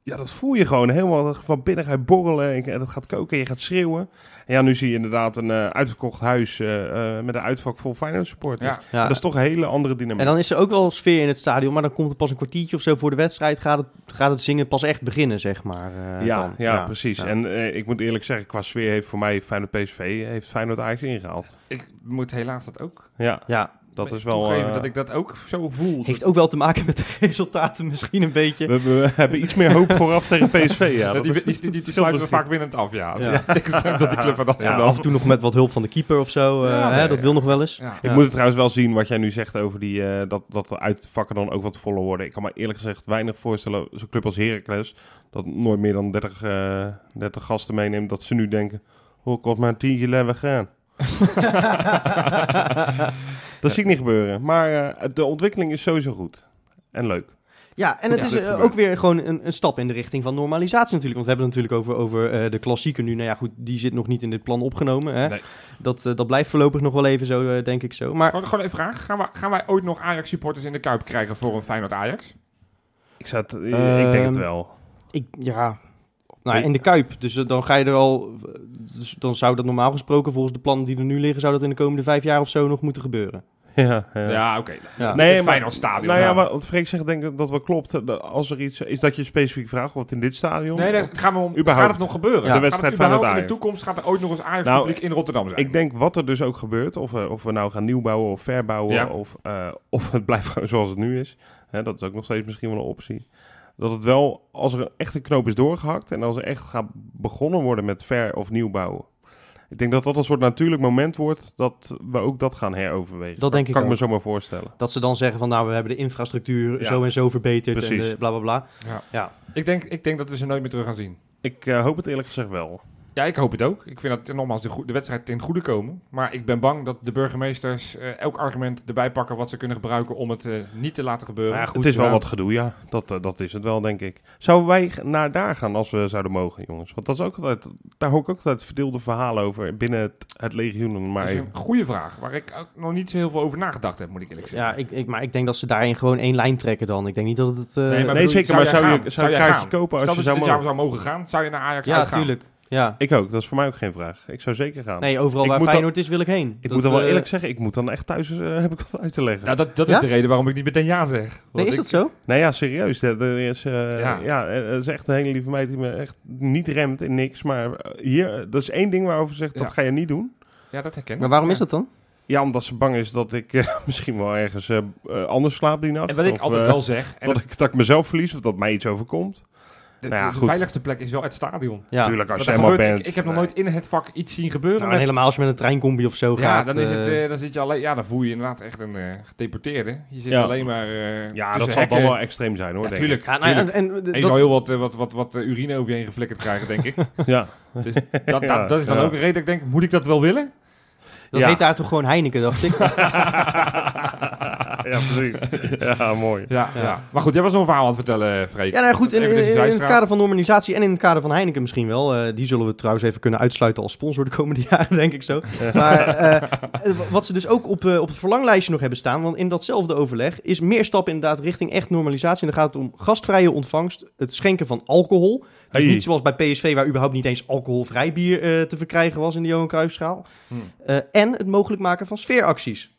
ja, dat voel je gewoon helemaal van binnen ga je borrelen en, en dat gaat koken, je gaat schreeuwen. En ja, nu zie je inderdaad een eh, uitverkocht huis eh, eh, met een uitvak vol Feyenoord supporters.
ja.
ja.
Dat is toch een hele andere dynamiek.
En dan is er ook wel sfeer in het stadion, maar dan komt er pas een kwartiertje of zo voor de wedstrijd, gaat het, gaat het zingen pas echt beginnen, zeg maar. eh,
ja,
dan.
ja, precies.
ja.
En eh, ik moet eerlijk zeggen, qua sfeer heeft voor mij Feyenoord PSV heeft Feyenoord Ajax ingehaald.
Ik moet helaas dat ook
Ja,
Ja,
dat is wel...
toegeven
eh,
dat ik dat ook zo voel.
heeft ook wel te maken met de <laughs> resultaten misschien een beetje.
we, we hebben iets meer hoop vooraf tegen <laughs> PSV, ja. Dat
die,
is-
die, die,
dat
sluiten we vaak winnend af, ja.
Ja.
Ja. <laughs> ik denk dat die club van
Ja,
Amsterdam...
af en toe nog met wat hulp van de keeper of zo. eh,
Ja,
hè,
nee,
dat
ja.
wil nog wel eens.
Ja.
Ik
Ja.
moet het trouwens wel zien wat jij nu zegt over die, eh, dat, dat de uitvakken dan ook wat voller worden. Ik kan me eerlijk gezegd weinig voorstellen, zo'n club als Heracles, dat nooit meer dan 30, eh 30 gasten meeneemt, dat ze nu denken, hoe kost maar een tientje leven gaan. Dat zie ik niet gebeuren. Maar eh, de ontwikkeling is sowieso goed. En leuk.
Ja, en het
Ja,
is eh, ook weer gewoon een, een stap in de richting van normalisatie natuurlijk. Want we hebben het natuurlijk over, over eh, de klassieker nu. Nou ja, goed, die zit nog niet in dit plan opgenomen. Hè?
Nee.
Dat, dat blijft voorlopig nog wel even zo, denk ik zo. Maar
Gewoon, gewoon even vraag. Gaan, we, gaan wij ooit nog Ajax-supporters in de Kuip krijgen voor een Feyenoord-Ajax?
Ik, zou het, ik denk het
Ehm,
wel.
Ik, ja, nou, in de Kuip. Dus eh, dan ga je er al... Dus dan zou dat normaal gesproken, volgens de plannen die er nu liggen... zou dat in de komende vijf jaar of zo nog moeten gebeuren. <laughs>
Ja, ja.
Ja, oké.
Ja.
Nee,
het
maar-
Feyenoord stadion.
Nou ja, maar wat Freek zegt, denk ik dat wel klopt. Dat Als er iets is dat je specifiek vraagt, wat in dit stadion.
Nee, dat gaat, me om,
Überhaupt.
gaat het nog gebeuren?
Ja.
De wedstrijd
het überhaupt
Feyenoord-Ajax.
In de toekomst gaat er ooit nog eens Ajax
Nou,
publiek in Rotterdam zijn.
Ik denk wat er dus ook gebeurt, of we, of we nou gaan nieuwbouwen of verbouwen,
Ja.
of, eh, of het blijft gewoon zoals het nu is. Hè, dat is ook nog steeds misschien wel een optie. Dat het wel, als er een echte knoop is doorgehakt en als er echt gaat begonnen worden met ver- of nieuwbouwen. Ik denk dat dat een soort natuurlijk moment wordt dat we ook dat gaan heroverwegen.
Dat denk ik
kan ik me
ook.
zo maar voorstellen.
Dat ze dan zeggen van, nou, we hebben de infrastructuur
Ja.
zo en zo verbeterd
Precies.
en de bla bla bla.
Ja.
Ja.
Ik, denk, ik denk dat we ze nooit meer terug gaan zien.
Ik eh, hoop het eerlijk gezegd wel.
Ja, ik hoop het ook. Ik vind dat nogmaals de, de wedstrijd ten goede komen. Maar ik ben bang dat de burgemeesters eh, elk argument erbij pakken wat ze kunnen gebruiken om het eh, niet te laten gebeuren.
Ja, goed,
het is wel
ja.
wat gedoe, ja. Dat, eh, dat is het wel, denk ik. Zouden wij naar daar gaan als we zouden mogen, jongens? Want dat is ook altijd, daar hoor ik ook altijd verdeelde verhalen over binnen het, het legioen. Maar
dat is een goede vraag, waar ik ook nog niet zo heel veel over nagedacht heb, moet ik eerlijk zeggen.
Ja, ik, ik, maar ik denk dat ze daarin gewoon één lijn trekken dan. Ik denk niet dat het... eh,
Nee, maar
Nee,
bedoel,
zeker,
zou
maar zou je,
gaan?
zou je een kaartje
gaan?
kopen als
Stel
je
dat
zou
je
mogen?
zou mogen gaan, zou je naar Ajax
ja,
uitgaan?
tuurlijk. Ja.
Ik ook, dat is voor mij ook geen vraag. Ik zou zeker gaan.
Nee, overal
Ik
waar
dan-
Feyenoord is, wil ik heen.
ik
Dat,
moet dan wel
eh,
eerlijk zeggen, ik moet dan echt thuis, eh, <laughs> heb ik wat uit te leggen.
Nou, dat, dat is
Ja?
de reden waarom ik niet meteen ja zeg.
Nee, is
ik-
dat zo?
Nee, ja, serieus. Er is, eh,
Ja.
ja. er is echt een hele lieve meid die me echt niet remt in niks. Maar hier, dat is één ding waarover ze zegt,
Ja.
dat ga je niet doen.
Ja, dat herken ik.
Maar waarom
Ja.
is dat dan?
Ja, omdat ze bang is dat ik <laughs> misschien wel ergens anders slaap die nacht.
En wat ik
Of,
altijd wel zeg, en <laughs>
dat, ik, dat ik mezelf verlies of dat mij iets overkomt.
De,
nou ja,
de
goed.
veiligste plek is wel het stadion.
Ja.
Tuurlijk, als je helemaal
gebeurt-
bent.
ik, ik heb nog
Nee.
nooit in het vak iets zien gebeuren.
Nou,
met-
helemaal als je met een treincombi of zo
ja,
gaat.
dan, is het,
eh,
eh, dan zit je alleen, ja, dan voel je je inderdaad echt een eh, gedeporteerde. Je zit
Ja.
alleen maar. eh
Ja, dat zal dan wel extreem zijn hoor,
Ja,
denk
tuurlijk.
ja, nou,
tuurlijk.
en, en,
En je
dat-
zal heel wat, wat, wat, wat urine over je heen geflikkerd krijgen, denk ik. <laughs>
ik. Ja.
Dus dat,
Ja,
dat, dat is dan
ja.
ook een reden dat ik denk, moet ik dat wel willen?
dat
Ja.
heet daar toch gewoon Heineken, dacht ik. <laughs> <laughs>
ja, precies. <laughs> Ja, mooi.
Ja,
Ja.
ja. Maar goed, jij was nog een verhaal aan het vertellen, Freek.
Ja, nou goed, in, het kader van normalisatie en in het kader van Heineken misschien wel. eh, die zullen we trouwens even kunnen uitsluiten als sponsor de komende <laughs> jaren, denk ik zo. Maar eh, <laughs> wat ze dus ook op, eh, op het verlanglijstje nog hebben staan, want in datzelfde overleg is meer stappen inderdaad richting echt normalisatie. En dan gaat het om gastvrije ontvangst, het schenken van alcohol. Dus
Hey.
niet zoals bij PSV, waar überhaupt niet eens alcoholvrij bier eh, te verkrijgen was in de Johan Cruijffschaal.
Hm.
Eh, en het mogelijk maken van sfeeracties.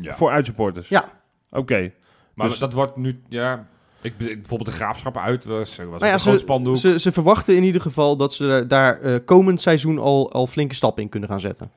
Ja.
Voor uitsupporters?
Ja.
Oké.
Maar
Dus-
dat wordt nu, ja... Ik, bijvoorbeeld de graafschappen uit was, was
Nou ja,
een groot spandoek.
Ze, ze verwachten in ieder geval dat ze daar eh, komend seizoen al, al flinke stappen in kunnen gaan zetten.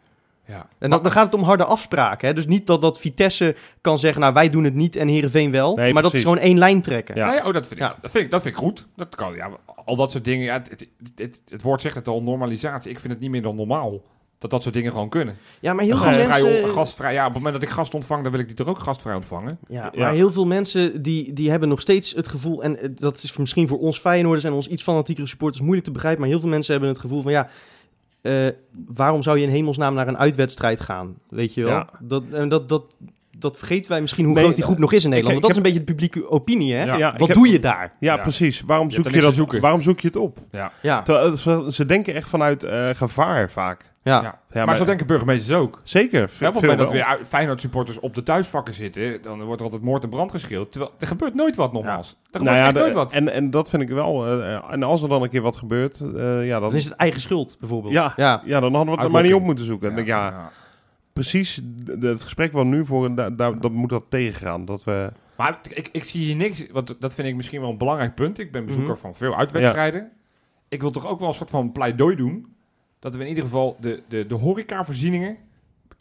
ja.
En dan, dan gaat het om harde afspraken. Hè? Dus niet dat, dat Vitesse kan zeggen, nou wij doen het niet en Heerenveen wel.
Nee,
maar dat is gewoon één lijn trekken.
Ja.
Ja. oh, dat, vind ik,
Ja.
dat, vind ik, dat vind ik goed. Dat kan, ja, al dat soort dingen. Ja, het, het, het, het woord zegt het al, normalisatie. Ik vind het niet meer dan normaal. Dat dat soort dingen gewoon kunnen.
Ja, maar heel veel
Gastvrij,
mensen...
gastvrij, ja, op het moment dat ik gast ontvang, dan wil ik die toch ook gastvrij ontvangen.
Ja,
Ja.
maar heel veel mensen die, die hebben nog steeds het gevoel... en eh, dat is misschien voor ons Feyenoorders en ons iets fanatiekere supporters moeilijk te begrijpen... maar heel veel mensen hebben het gevoel van ja... eh, waarom zou je in hemelsnaam naar een uitwedstrijd gaan? Weet je wel?
Ja.
Dat, en dat, dat, dat vergeten wij misschien hoe
Nee,
groot die groep nog is in Nederland.
ik
Want dat is een beetje de publieke opinie, hè?
Ja.
Wat
heb-
doe je daar?
Ja,
Ja.
precies. Waarom zoek je, dat,
zoeken.
waarom zoek je het op?
Ja,
Terwijl, ze, ze denken echt vanuit eh, gevaar vaak.
Ja.
Maar, zo denken burgemeesters ook.
Zeker.
Ja, op het moment dat weer uit- Feyenoord-supporters op de thuisvakken zitten, dan wordt er altijd moord en brand geschreeuwd. Terwijl er gebeurt nooit wat nogmaals. Er gebeurt
Nou ja,
echt
de-
nooit wat.
En, en dat vind ik wel. eh, en als er dan een keer wat gebeurt, eh, ja, dan,
Dan is het eigen schuld, bijvoorbeeld.
ja,
ja.
ja, dan hadden we het er maar niet op moeten zoeken. Ja, denk, ik, ja,
ja.
precies het gesprek wat nu voor, daar, daar, dat moet dat tegengaan. Dat we,
Maar ik, ik zie hier niks, want dat vind ik misschien wel een belangrijk punt. Ik ben bezoeker
Mhm.
van veel uitwedstrijden. Ik wil toch ook wel een soort van pleidooi doen. Dat we in ieder geval de, de, de horecavoorzieningen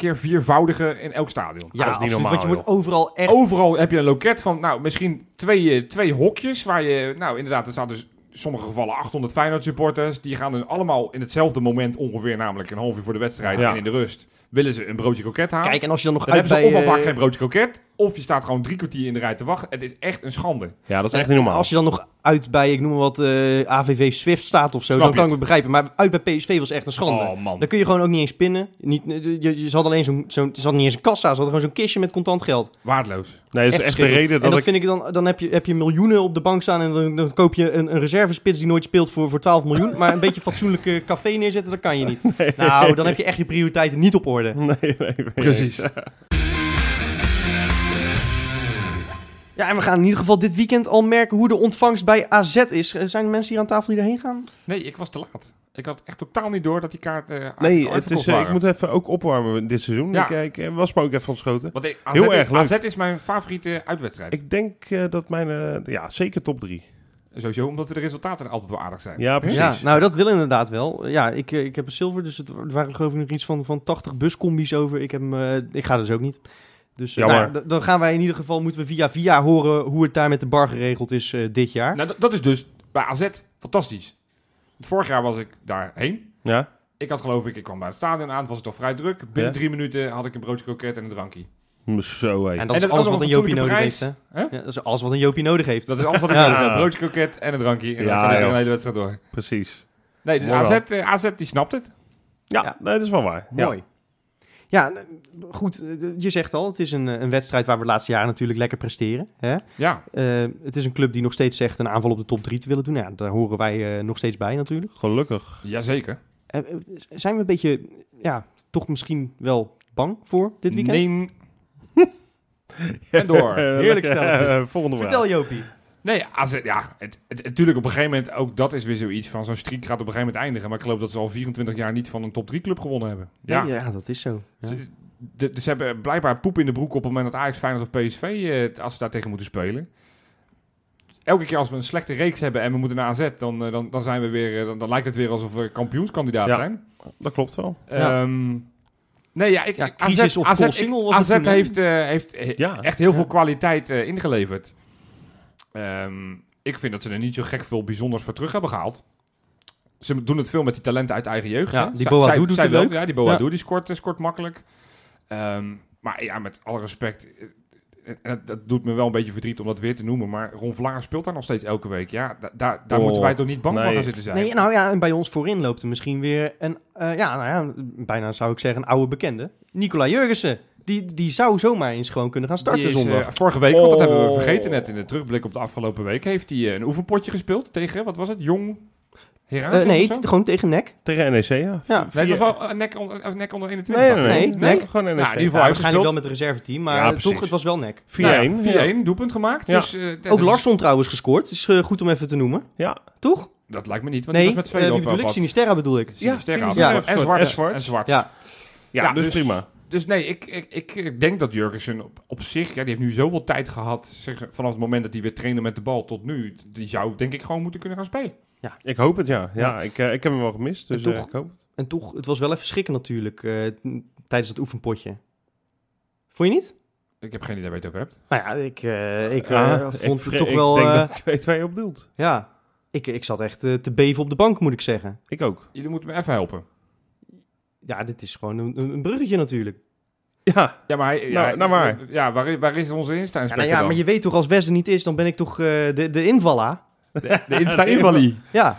keer viervoudigen in elk stadion.
Ja,
dat is niet normaal,
want je wordt overal echt...
Overal heb je een loket van, nou, misschien twee, eh, twee hokjes waar je, nou, inderdaad, er staan dus in sommige gevallen 800 Feyenoord supporters. Die gaan dan allemaal in hetzelfde moment ongeveer, namelijk een half uur voor de wedstrijd
Ja.
en in de rust, willen ze een broodje kroket halen.
Kijk, en als je dan nog
dan
uit
hebben ze
bij...
of al vaak
eh,
geen broodje kroket, of je staat gewoon drie kwartier in de rij te wachten. Het is echt een schande.
ja, dat is echt niet normaal.
Als je dan nog uit bij, ik noem maar wat, eh, AVV Swift staat of zo,
Snap
dan kan ik
het.
begrijpen. Maar uit bij PSV was echt een schande.
Oh man.
Dan kun je gewoon ook niet eens pinnen. Niet, je, je zat alleen zo'n, zo'n, je zat niet eens een kassa, ze hadden gewoon zo'n kistje met contant geld.
Waardeloos.
nee, dat is echt de reden
En
dat,
dat
ik...
vind ik dan, dan heb je, heb je miljoenen op de bank staan en dan, dan koop je een, een reservespits die nooit speelt voor, voor 12 miljoen. Maar een beetje fatsoenlijke <laughs> café neerzetten, dat kan je niet. Nou, dan heb je echt je prioriteiten niet op orde.
Nee, nee, nee.
Precies.
Ja, en we gaan in ieder geval dit weekend al merken hoe de ontvangst bij AZ is. Eh, Zijn er mensen hier aan tafel die erheen gaan?
Nee, ik was te laat. Ik had echt totaal niet door dat die kaarten uh,
Nee, het is, uh, ik moet even ook opwarmen dit seizoen.
Ja.
Ik, ik was me ook even ontschoten.
Want ik, AZ,
Heel erg leuk.
AZ is mijn favoriete uitwedstrijd.
Ik denk uh, dat mijn, uh, ja, zeker top 3.
Sowieso omdat de resultaten altijd wel aardig zijn.
Ja, precies.
Ja, nou, dat wil inderdaad wel. Ja, ik, ik heb een zilver, dus het waren geloof ik nog iets van, van 80 buscombi's over. Ik, heb, uh, ik ga dus ook niet. Dus nou, dan gaan wij in ieder geval, moeten we via via horen hoe het daar met de bar geregeld is uh, dit jaar.
Nou, dat is dus bij AZ fantastisch. Het vorig jaar was ik daarheen.
Ja.
Ik had geloof ik, ik kwam bij het stadion aan, het was toch vrij druk. Binnen
Ja.
drie minuten had ik een broodje kroket en een drankje.
Zo, hé.
En dat
En
is alles wat een
een
Jopie nodig heeft, hè? Ja, dat is alles wat een Jopie nodig heeft.
Dat is alles wat ik
Ja.
nodig heb. Broodje kroket en een drankje. En
Ja,
dan kan ik een hele wedstrijd door.
Precies.
Nee, dus
Mooi
AZ,
wel.
eh, AZ die snapt het.
Ja,
Ja.
Nee, dat is wel waar. Ja.
Mooi. Ja, goed, eh, je zegt al, het is een, eh, een wedstrijd waar we de laatste jaren natuurlijk lekker presteren. Hè?
Ja,
Eh, het is een club die nog steeds zegt een aanval op de top 3 te willen doen. Ja, daar horen wij eh, nog steeds bij natuurlijk.
Gelukkig.
jazeker.
Eh, zijn we een beetje, ja, toch misschien wel bang voor dit weekend?
Nee. <laughs> En door. <laughs>
Heerlijk stelletje.
Eh, <laughs> Volgende vraag.
Vertel Jopie.
Nee, AZ, ja, het, het, natuurlijk op een gegeven moment, ook dat is weer zoiets van zo'n streak gaat op een gegeven moment eindigen. Maar ik geloof dat ze al 24 jaar niet van een top 3 club gewonnen hebben.
Ja,
Ja,
ja, dat is zo. Ja.
Ze, de, de- ze hebben blijkbaar poep in de broek op het moment dat Ajax, Feyenoord of PSV, eh, als ze daar tegen moeten spelen. Elke keer als we een slechte reeks hebben en we moeten naar AZ, dan, eh, dan, dan, zijn we weer, eh, dan, dan lijkt het weer alsof we kampioenskandidaat
Ja.
zijn.
Dat klopt wel.
Ja.
Ehm, nee, ja, ik,
Ja,
ik- AZ,
of
AZ,
was
AZ heeft, eh, heeft
Ja.
echt heel
Ja.
veel kwaliteit eh, ingeleverd. Ehm, ik vind dat ze er niet zo gek veel bijzonders voor terug hebben gehaald. Ze doen het veel met die talenten uit eigen jeugd.
Ja, die
zij-
doet
zij
het
wel.
leuk.
Ja, die Boadu die scoort, eh, scoort makkelijk. Ehm, maar ja, met alle respect... eh, En dat, dat doet me wel een beetje verdriet om dat weer te noemen. Maar Ron Vlaar speelt daar nog steeds elke week. Ja, da- daar daar
Oh,
moeten wij toch niet bang
nee.
van gaan zitten zijn.
Nee, nou ja, en bij ons voorin loopt er misschien weer een, eh, ja, nou ja, bijna zou ik zeggen een oude bekende. Nicola Jurgensen. Die, die zou zomaar eens gewoon kunnen gaan starten
is,
zondag.
eh, vorige week, want dat hebben we
Oh.
vergeten net in de terugblik op de afgelopen week, heeft hij eh, een oefenpotje gespeeld tegen, wat was het, Jong Heracles
Eh, nee, gewoon tegen nek.
Tegen NEC, ja.
Ja.
Nee, het was wel een nek, onder- nek onder 21.
Nee, nee, nee.
Nee?
nee. Gewoon NEC.
Nou, in ieder geval-
Ja, waarschijnlijk wel met het reserveteam, maar
Ja,
toch, het was wel nek.
4-1.
Nou ja, 4-1, doelpunt gemaakt.
Ja.
Dus, eh, dat
Ook
is-
Larsson trouwens gescoord. Is eh, goed om even te noemen.
Ja.
Toch?
Dat lijkt me niet, want
Nee,
die was met
wie
op
bedoel ik? Sinisterra bedoel ik.
Sinisterra.
Ja,
Ja,
Sinisterra.
en Zwart.
En Zwart.
En Zwart.
Ja.
Ja,
Ja,
dus,
dus-
prima.
Dus nee, ik, ik, ik, denk dat Jurgensen op, op zich, ja, die heeft nu zoveel tijd gehad, zeg, vanaf het moment dat hij weer trainde met de bal tot nu, die zou denk ik gewoon moeten kunnen gaan spelen.
Ik hoop het, ja. Ja, Ik, eh, ik heb hem wel gemist, dus
En
eh,
toch-
ik hoop het.
En toch, het was wel even schrikken natuurlijk eh, tijdens het oefenpotje. Vond je niet?
Ik heb geen idee waar je het over hebt.
Nou ja, ik, eh, ik eh,
Ja,
vond
ik
het toch
ik
wel...
denk
eh,
dat ik weet waar je op doelt.
Ja, ik, ik zat echt eh, te beven op de bank, moet ik zeggen.
Ik ook.
Jullie moeten me even helpen.
Ja, dit is gewoon een, een bruggetje natuurlijk.
Ja,
Ja, maar hij, ja,
Nou, nou waar?
Ja, waar, is- waar is onze
Ja,
Insta-inspector
nou ja,
dan?
maar je weet toch, als Wes er niet is, dan ben ik toch eh, de, de invaller.
De Insta-invalie. <laughs>
Ja,
ja,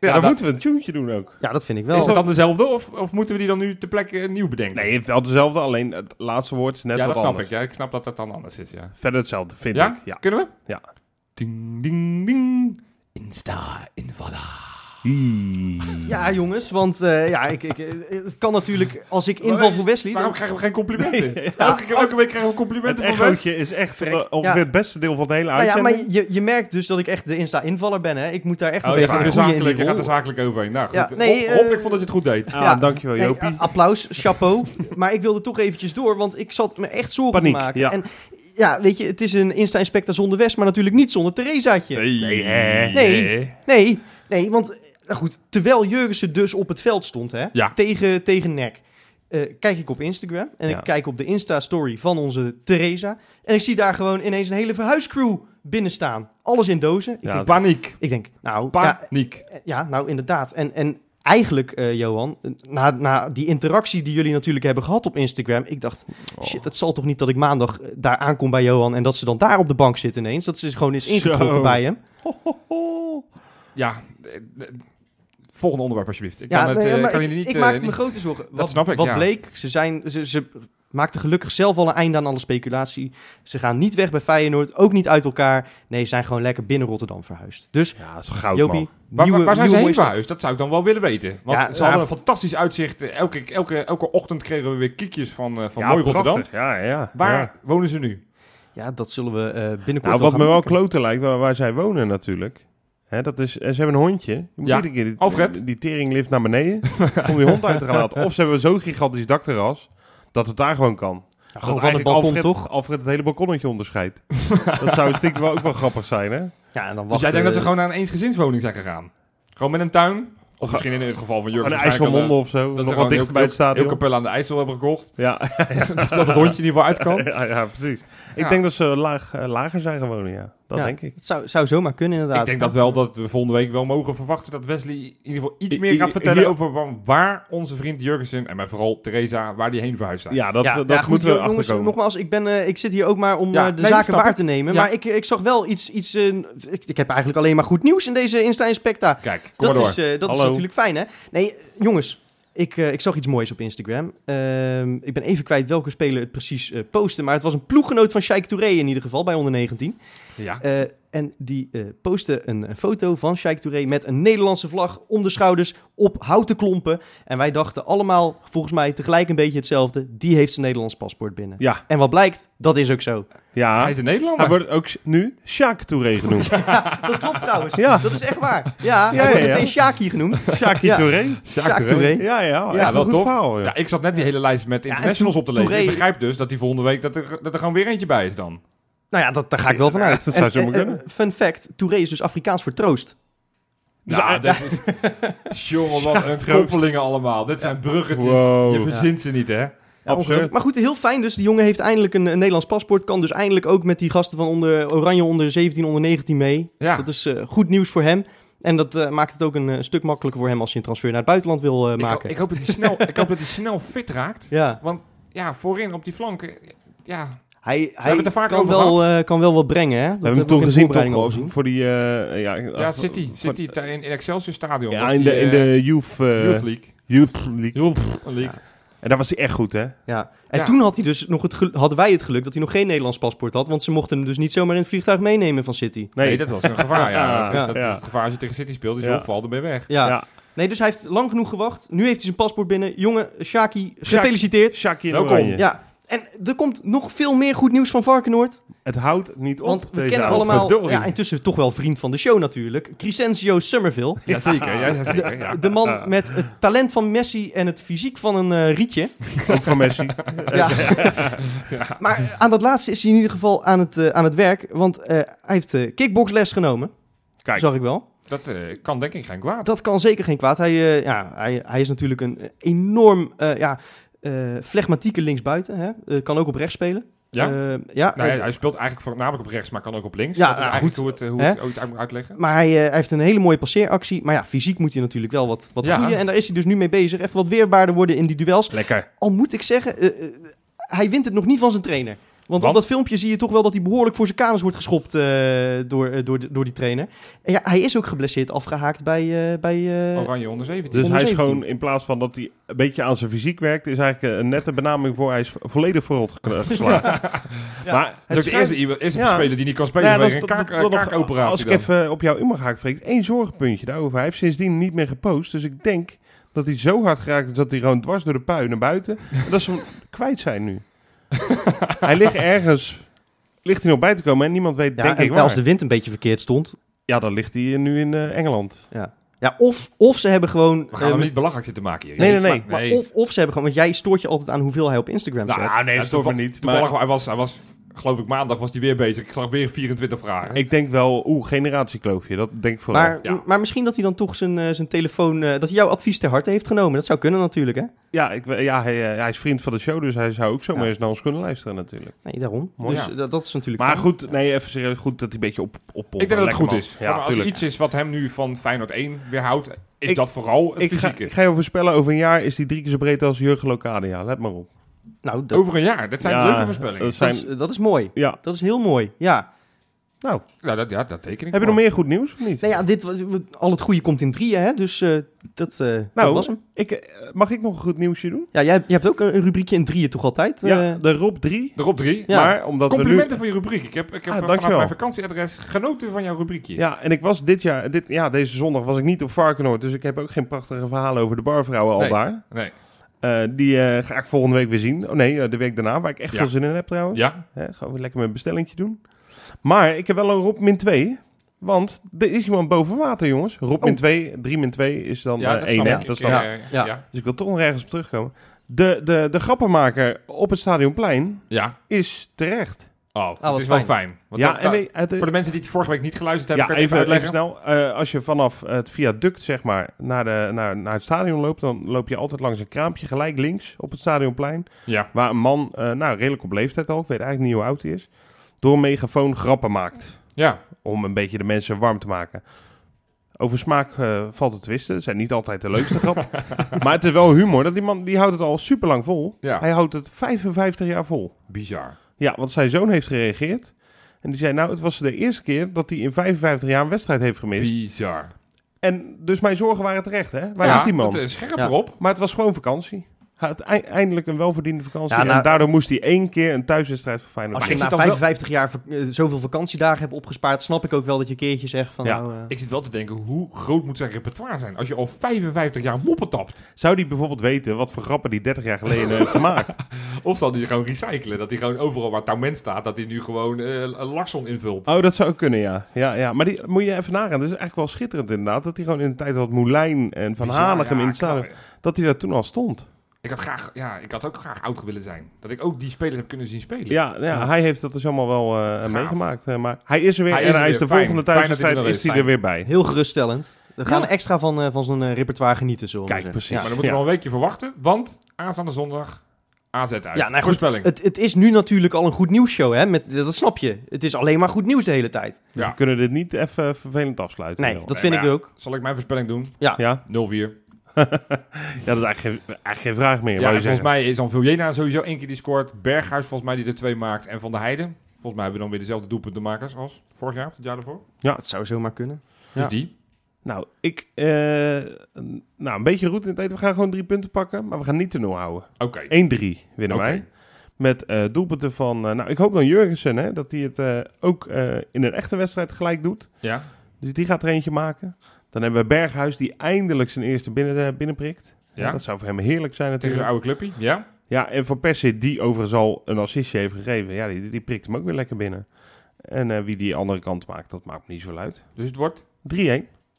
Ja,
dan
dat-
moeten we een tuentje doen ook.
ja, dat vind ik
Is
wel.
dat dan dezelfde of, of moeten we die dan nu ter plekke nieuw bedenken?
Nee, het is wel dezelfde, alleen het laatste woord is net
ja,
wat
dat snap
anders.
ik. Ja, ik snap dat dat dan anders is, ja.
Verder hetzelfde, vind
Ja?
ik. Ja.
Kunnen we?
Ja.
Ding, ding, ding. Insta-invaller.
Ja, jongens, want eh, ja, ik, ik, eh, het kan natuurlijk, als ik inval voor Wesley...
Waarom
Dan,
krijgen we geen complimenten? <laughs>
Nee,
elke, keer- elke week krijgen we
Het
complimenten van Wes.
echootje is echt de- ongeveer
Ja.
het beste deel van het hele
nou ja,
uitzending.
maar je, je merkt dus dat ik echt de Insta-invaller ben, hè. Ik moet daar echt
Oh,
een
je
beetje
gaat, er
in
je gaat er
rol.
zakelijk overheen. Nou, goed.
Ja, nee,
Hop- hop,
eh,
ik vond dat je het goed deed.
Ah,
Ja.
dankjewel
Nee,
Jopie.
a- applaus, chapeau. <laughs> maar ik wilde toch eventjes door, want ik zat me echt zorgen
Paniek,
te maken.
ja.
En ja, weet je, het is een Insta-inspector zonder West, maar natuurlijk niet zonder Theresaatje.
Nee?
Nee. Nee, nee, want nou goed, terwijl Jurgensen dus op het veld stond, hè,
Ja.
tegen, tegen NEC, eh, kijk ik op Instagram en
Ja.
ik kijk op de Insta-story van onze Theresa. En ik zie daar gewoon ineens een hele verhuiscrew binnen staan. Alles in dozen. Ik,
Ja,
denk,
Paniek.
ik denk, nou, ja,
Paniek.
eh, Ja, nou inderdaad. En, en eigenlijk, eh, Johan, na, na die interactie die jullie natuurlijk hebben gehad op Instagram, ik dacht,
Oh.
shit, het zal toch niet dat ik maandag daar aankom bij Johan en dat ze dan daar op de bank zitten ineens. Dat ze gewoon is ingetrokken
Zo.
bij hem.
Ja, eh, eh, volgende onderwerp alsjeblieft. Ik
Ja,
kan, het,
nee,
eh,
maar
kan
ik,
je niet...
ik
eh,
maakte me
niet-
grote zorgen. Wat,
snap ik,
wat
ja.
bleek, ze, zijn, ze, ze maakten gelukkig zelf al een einde aan alle speculatie. Ze gaan niet weg bij Feyenoord, ook niet uit elkaar. Nee, ze zijn gewoon lekker binnen Rotterdam verhuisd. Dus,
Ja, dat is goud,
Jopie,
man.
Waar,
nieuwe,
waar zijn ze heen verhuisd? Dat zou ik dan wel willen weten. Want
Ja,
ze
ja,
hadden een fantastisch uitzicht. Eh, Elke, elke, elke ochtend kregen we weer kiekjes van, eh, van
ja,
mooi Rotterdam.
prachtig. Ja, ja.
Waar
ja.
wonen ze nu?
Ja, dat zullen we eh, binnenkort
Nou,
wel
wat me wel kloten lijkt, waar, waar zij wonen natuurlijk. Hè, dat is, en ze hebben een hondje. Je moet
Ja,
iedere keer die,
Alfred.
die teringlift naar beneden <laughs> om die hond uit te gaan laten. Of ze hebben zo'n gigantisch dakterras dat het daar gewoon kan.
Ja,
Dat
gewoon van het balkon,
Alfred,
toch?
Alfred het hele balkonnetje onderscheidt. <laughs> dat zou stiekem wel ook wel grappig zijn, hè?
Ja, en dan
Dus jij denkt dat ze
eh,
gewoon naar een eensgezinswoning zijn gegaan? Gewoon met een tuin? Of misschien in het geval van Jurgen
Een IJsselmonde of zo.
eh,
Nog wat dichter bij het
heel- Heel
stadion.
kapel aan de IJssel hebben gekocht.
Ja, <laughs>
dat het hondje in ieder geval uit kan.
ja, ja, precies. Ik
Ja.
denk dat ze laag, eh, lager zijn gaan wonen, ja. Dat
ja,
denk ik.
Het zou, zou zomaar kunnen, inderdaad.
Ik denk dat wel dat we volgende week wel mogen verwachten dat Wesley in ieder geval iets
I-
meer
I-
gaat vertellen
hier-
over wa- waar onze vriend Jurgensen en maar vooral Theresa, waar die heen verhuisd zijn.
Ja, dat,
ja,
dat
ja, goed,
moeten we
jongens,
achterkomen.
nogmaals, ik, ben, eh, ik zit hier ook maar om
Ja,
eh, de
nee,
zaken waar te nemen.
Ja.
Maar ik, ik zag wel iets... iets eh, ik, ik heb eigenlijk alleen maar goed nieuws in deze Insta Inspecta.
Kijk, kom
Dat,
maar door.
is, eh, dat is
Hallo.
natuurlijk fijn, hè? Nee, jongens. Ik, ik zag iets moois op Instagram. Ehm, ik ben even kwijt welke speler het precies eh postte. Maar het was een ploeggenoot van Sheikh Touré in ieder geval, bij onder 19.
Ja.
Eh, en die eh postte een, een foto van Sheikh Touré met een Nederlandse vlag om de schouders op houten klompen. En wij dachten allemaal, volgens mij tegelijk een beetje hetzelfde. Die heeft zijn Nederlands paspoort binnen.
Ja,
En wat blijkt, dat is ook zo.
ja.
Hij is een Nederlander.
Hij wordt ook nu Sjaak Touré <laughs> genoemd.
Dat klopt trouwens.
Ja.
Dat is echt waar. Ja, hij
Ja,
wordt
ja, ja.
meteen genoemd.
Sjaakie
Ja.
Touré.
Sheikh Touré.
Ja, ja.
Ja,
wel tof.
verhaal, ja.
Ja, ik zat net die hele lijst met internationals op te lezen.
Touré-
Ik begrijp dus dat die volgende week dat er, dat er gewoon weer eentje bij is dan.
Nou ja, dat, daar ga ik wel van uit.
Dat zou
En-
zomaar
en-
kunnen.
en Fun fact, Touré is dus Afrikaans voor troost. Dus
ja,
hij-
dat is... <laughs> Jongen, wat een koppelingen allemaal. Dit zijn bruggetjes.
Wow.
Je verzint ze niet, hè?
Ja. Maar goed, heel fijn dus. Die jongen heeft eindelijk een, een Nederlands paspoort. Kan dus eindelijk ook met die gasten van onder, Oranje onder 17, onder 19 mee.
Ja.
Dat is eh, goed nieuws voor hem. En dat eh, maakt het ook een, eh, stuk makkelijker voor hem als je een transfer naar het buitenland wil eh,
Ik, ho-
maken.
ik, hoop dat hij snel, ik hoop dat hij snel fit raakt. <laughs>
ja,
Want ja, voorin op die flanken... Ja,
hij, hij
het er vaak
kan,
over
wel, eh, kan wel wat brengen. Hè? Dat
We hebben hem toen gezien, toch?
al gezien.
Voor die... eh, ja,
ja
af-
City. City in, in Excelsior Stadion.
Ja, in
die,
de, in
eh,
de Youth, eh,
Youth League.
Youth League.
Youth League.
En daar was hij echt goed, hè?
Ja. En
Ja.
toen had hij dus nog het hadden wij het geluk dat hij nog geen Nederlands paspoort had. Want ze mochten hem dus niet zomaar in het vliegtuig meenemen van City.
Nee, dat was een gevaar, ja. <laughs> Dat is,
Ja.
dat is het gevaar als je tegen City speelt. Dus
Ja.
valt erbij weg.
Ja.
Ja.
Nee, dus hij heeft lang genoeg gewacht. Nu heeft hij zijn paspoort binnen. Jongen, Shaki,
Shaki.
gefeliciteerd.
Shaki in
Welkom.
oranje.
Ja. En er komt nog veel meer goed nieuws van Varkenoord.
Het houdt niet op,
Want we
deze
kennen
avond.
allemaal, ja, intussen toch wel vriend van de show natuurlijk. Crescencio Summerville. <laughs>
Jazeker, ja, ja, zeker. Ja.
De man met het talent van Messi en het fysiek van een eh, rietje. <laughs>
Ook van Messi.
Ja. Maar aan dat laatste is hij in ieder geval aan het, eh, aan het werk. Want eh, hij heeft eh, kickboxles genomen.
Kijk,
Zag ik wel.
Dat eh, kan denk ik geen kwaad.
Dat kan zeker geen kwaad. Hij, eh, ja, hij, hij is natuurlijk een enorm eh, ja, eh, flegmatieke linksbuiten. Hè? Eh, kan ook op rechts spelen.
Ja?
Eh, ja, eh,
hij speelt eigenlijk voornamelijk op rechts, maar kan ook op links.
Ja,
dat is
nou,
eigenlijk
goed.
hoe, het, hoe,
Hè?
het, hoe het uit moet uitleggen.
Maar hij, hij heeft een hele mooie passeeractie. Maar ja, fysiek moet hij natuurlijk wel wat, wat
Ja.
groeien. En daar is hij dus nu mee bezig. Even wat weerbaarder worden in die duels.
lekker.
Al moet ik zeggen, hij wint het nog niet van zijn trainer. Want,
Want?
op dat filmpje zie je toch wel dat hij behoorlijk voor zijn kanus wordt geschopt eh, door, eh, door, door die trainer. En ja, hij is ook geblesseerd afgehaakt bij... eh, bij eh,
Oranje onder 17.
Dus
Onder
hij is
17.
gewoon, in plaats van dat hij een beetje aan zijn fysiek werkt, is eigenlijk een nette benaming voor hij is volledig verrot ge- geslagen. <laughs>
Ja.
Maar het
is ook de eerste,
schijnt-
eerste
Ja.
speler die niet kan spelen
Ja, dat
een kaak,
dat- dat- dat-
kaakoperatie.
Als ik
dan.
even op jou in mag haken, Freek, één zorgpuntje daarover. Hij heeft sindsdien niet meer gepost, dus ik denk dat hij zo hard geraakt is dat hij gewoon dwars door de puin naar buiten. en dat ze hem <laughs> kwijt zijn nu. <laughs> hij ligt ergens, ligt hij nog bij te komen en niemand weet
ja,
denk
en
ik waar.
als de wind een beetje verkeerd stond.
Ja, dan ligt hij nu in eh, Engeland.
Ja, of, of ze hebben gewoon...
We gaan
eh,
hem niet belachelijk zitten maken hier.
Nee, nee, nee.
Maar of, of ze hebben gewoon... Want jij stoort je altijd aan hoeveel hij op Instagram zet.
Nou, nee,
Ja,
dat stoort me niet.
Toevallig,
Maar
hij was, hij was, geloof ik, maandag was hij weer bezig. Ik zag weer 24 vragen.
ik denk wel, oeh, generatiekloofje. Dat denk ik vooral.
maar,
ja.
maar misschien dat hij dan toch zijn, eh, zijn telefoon... eh, dat hij jouw advies ter harte heeft genomen. Dat zou kunnen natuurlijk, hè?
Ja, ik, ja hij, eh, hij is vriend van de show, dus hij zou ook zomaar
Ja.
eens naar ons kunnen luisteren natuurlijk.
Nee, daarom.
Mooi.
Dus
Ja.
dat, dat is natuurlijk
Maar
fijn.
goed, nee, even serieus, goed dat hij een beetje op op.
ik denk dat het goed
man.
is. Van,
Ja,
als er iets is wat hem nu van Feyenoord 1 weerhoudt, is
Ik-
dat vooral het
Ik ga,
fysieke.
ik ga je over voorspellen, over een jaar is hij drie keer zo breed als Jurgen Locadia. Let maar op.
Nou, dat,
Over een jaar. Dat zijn
Ja,
leuke voorspellingen.
dat
dat,
zijn,
is, dat is mooi.
ja,
Dat is heel mooi, ja.
nou,
Nou, dat, ja, dat teken ik
heb je
voor.
nog meer goed nieuws of niet?
Nou ja, dit, was- al het goede komt in drieën, hè? Dus eh, dat, eh, dat
Nou,
was hem.
Ik, eh, mag ik nog een goed nieuwsje doen?
Ja, jij, jij hebt ook een, een rubriekje in drieën toch altijd?
ja,
Eh,
de Rob 3.
Erop drie.
Ja.
Maar omdat
Complimenten
we
voor je rubriek. Ik heb, ik heb
Ah, dankjewel.
mijn vakantieadres genoten van jouw rubriekje.
Ja, en ik was dit jaar, dit, ja, deze zondag was ik niet op Varkenoord, dus ik heb ook geen prachtige verhalen over de barvrouwen al
Nee.
daar.
Nee.
Eh, die eh, ga ik volgende week weer zien. Oh nee, eh, de week daarna, waar ik echt
Ja.
veel zin in heb trouwens.
Ja,
Hè, gaan we lekker mijn bestellingje doen. Maar ik heb wel een Rob min 2. Want er is iemand boven water, jongens. Rob min
Oh.
2, 3 min 2 is dan
ja
eh
dat
1,
snap
hè?
ik.
Dat is
Ja,
dan,
ja, ja,
Ja.
ja.
Dus ik wil toch nog ergens op terugkomen. De, de, de grappenmaker op het Stadionplein
Ja.
is terecht.
Oh,
wat
het is wel
fijn.
Want
ja,
dat-
en het,
voor de mensen die het vorige week niet geluisterd hebben,
ja,
kan het
even,
even
snel. Eh, als je vanaf het viaduct zeg maar, naar, de, naar, naar het stadion loopt, dan loop je altijd langs een kraampje gelijk links op het Stadionplein.
Ja.
Waar een man, eh, nou redelijk op leeftijd al, ik weet eigenlijk niet hoe oud hij is, door een megafoon grappen maakt.
Ja,
Om een beetje de mensen warm te maken. Over smaak eh, valt te twisten. Het zijn niet altijd de leukste grappen. <laughs> maar het is wel humor. Dat die man die houdt het al super lang vol.
Ja.
Hij houdt het 55 jaar vol.
bizar.
Ja, want zijn zoon heeft gereageerd. En die zei, nou, het was de eerste keer dat hij in 55 jaar een wedstrijd heeft gemist.
Bizar.
En dus mijn zorgen waren terecht, hè? Waar
ja,
is die man?
Het is scherp
Ja.
erop.
Maar het was gewoon vakantie. Hij had ei- eindelijk een welverdiende vakantie.
Ja, nou-
en daardoor moest hij één keer een thuiswedstrijd voor Feyenoord
Als je na
zit dan wel-
55 jaar eh, zoveel vakantiedagen hebt opgespaard, snap ik ook wel dat je een keertje zegt van
Ja.
nou... eh,
Ik zit wel te denken, hoe groot moet zijn repertoire zijn? Als je al 55 jaar moppen tapt.
Zou die bijvoorbeeld weten wat voor grappen die 30 jaar geleden heeft gemaakt? <laughs>
Of zal die gewoon recyclen? Dat hij gewoon overal waar Touwment staat, dat hij nu gewoon eh een Larson invult.
Oh, dat zou ook kunnen, ja. ja, ja. Maar die moet je even nagaan. Dat is eigenlijk wel schitterend inderdaad. Dat hij gewoon in de tijd dat Moulijn en Van
Bizar,
Hanegem
ja,
in het stadion...
knap.
Dat hij daar toen al stond.
Ik had, graag, ja, ik had ook graag oud willen zijn. Dat ik ook die spelers heb kunnen zien spelen.
Ja, ja,
Ja.
hij heeft dat dus allemaal wel eh, meegemaakt. eh, maar hij is er weer
Hij
en
is er
hij is
weer.
de
Fijn.
volgende thuiswedstrijd is
is.
hij er weer bij.
Heel geruststellend. We gaan
Ja.
extra van, eh, van zo'n repertoire genieten, zullen we
Kijk,
zeggen.
precies.
Maar dan moeten we
Ja.
nog een weekje verwachten, want aanstaande zondag AZ uit.
Ja, nou goed,
Voorspelling.
Het, het is nu natuurlijk al een goed nieuwsshow, hè? Met, dat snap je. Het is alleen maar goed nieuws de hele tijd.
Dus
Ja.
we kunnen dit niet even vervelend afsluiten.
Nee, dat vind ik
ja.
ook.
Zal ik mijn voorspelling doen?
Ja,
0-4.
Ja, dat is eigenlijk geen, eigenlijk geen vraag meer.
Ja, volgens
zeggen.
mij is dan Viljena sowieso één keer die scoort. Berghuis volgens mij die er twee maakt. En Van der Heijden. Volgens mij hebben we dan weer dezelfde doelpuntenmakers als vorig jaar of het jaar ervoor.
Dat zou zomaar kunnen.
Dus
Ja.
die.
Nou, ik... eh, nou, een beetje roet in het eten. We gaan gewoon drie punten pakken, maar we gaan niet te nul houden.
Oké.
1-3 winnen wij. Met eh, doelpunten van... eh, nou, ik hoop dan Jurgensen, hè, dat hij het eh, ook eh, in een echte wedstrijd gelijk doet.
Ja.
Dus die gaat er eentje maken. Dan hebben we Berghuis, die eindelijk zijn eerste binnen, eh, binnenprikt. Ja.
Ja.
dat zou voor hem heerlijk zijn
Tegen
natuurlijk.
de oude clubje. Ja.
Ja, en Van Persie, die overigens al een assistje heeft gegeven, ja, die, die prikt hem ook weer lekker binnen. En eh, wie die andere kant maakt, dat maakt me niet zo uit. 3-1. 1-3.
Dus het wordt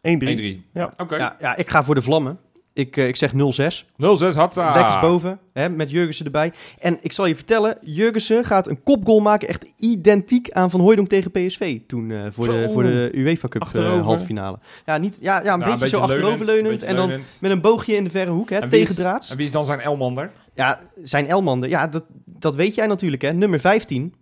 1-3.
Ja.
Oké.
Ja, ja, ik ga voor de vlammen. Ik, eh, ik zeg 0-6.
0-6 had ah.
Lekker boven, hè, met Jurgensen erbij. En ik zal je vertellen, Jurgensen gaat een kopgoal maken, echt identiek aan Van Hooijdonk tegen PSV. Toen eh, voor, de, voor de UEFA Cup eh,
Achterover.
halve finale. Ja, niet, ja, ja een
Ja,
beetje zo achteroverleunend en dan
leunend.
met een boogje in de verre hoek, hè,
En wie is-
tegendraads.
En wie is dan zijn Elmander?
Ja, zijn Elmander, ja, dat, dat weet jij natuurlijk, hè. Nummer 15.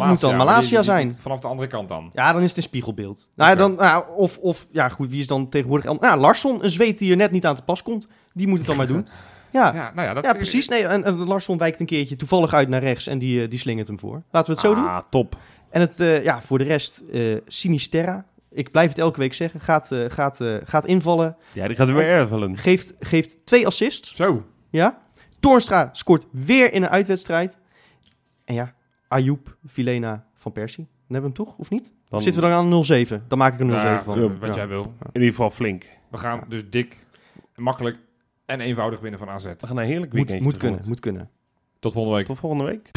Malasia,
moet dan Malasia zijn.
Vanaf de andere kant dan.
Ja, dan is het een spiegelbeeld. Nou, dan, nou, of, of, ja, goed, wie is dan tegenwoordig? Nou, Larsson, een zweet die er net niet aan te pas komt. Die moet het dan maar doen. <laughs> Ja,
Ja, nou ja, dat
Ja, precies. Nee, en, en Larsson wijkt een keertje toevallig uit naar rechts en die, eh, die slingert hem voor. Laten we het zo doen.
Ah, top.
En het, eh, ja, voor de rest, eh, Sinisterra. Ik blijf het elke week zeggen. Gaat, gaat, gaat invallen.
Ja, die gaat weer ervelen.
Geeft, geeft twee assists.
Zo.
Ja. Toornstra scoort weer in een uitwedstrijd. En ja, Ayoub, Vilena, Van Persie. Dan hebben we hem toch, of niet?
Dan
Of zitten we dan aan 0-7? Dan maak ik er 0-7
Ja,
van.
Ja.
Wat jij wil.
in ieder geval flink.
We gaan dus dik, makkelijk en eenvoudig winnen van AZ.
We gaan een heerlijk
Moet,
weekend.
moet kunnen, moet kunnen.
Tot volgende week.
Tot volgende week.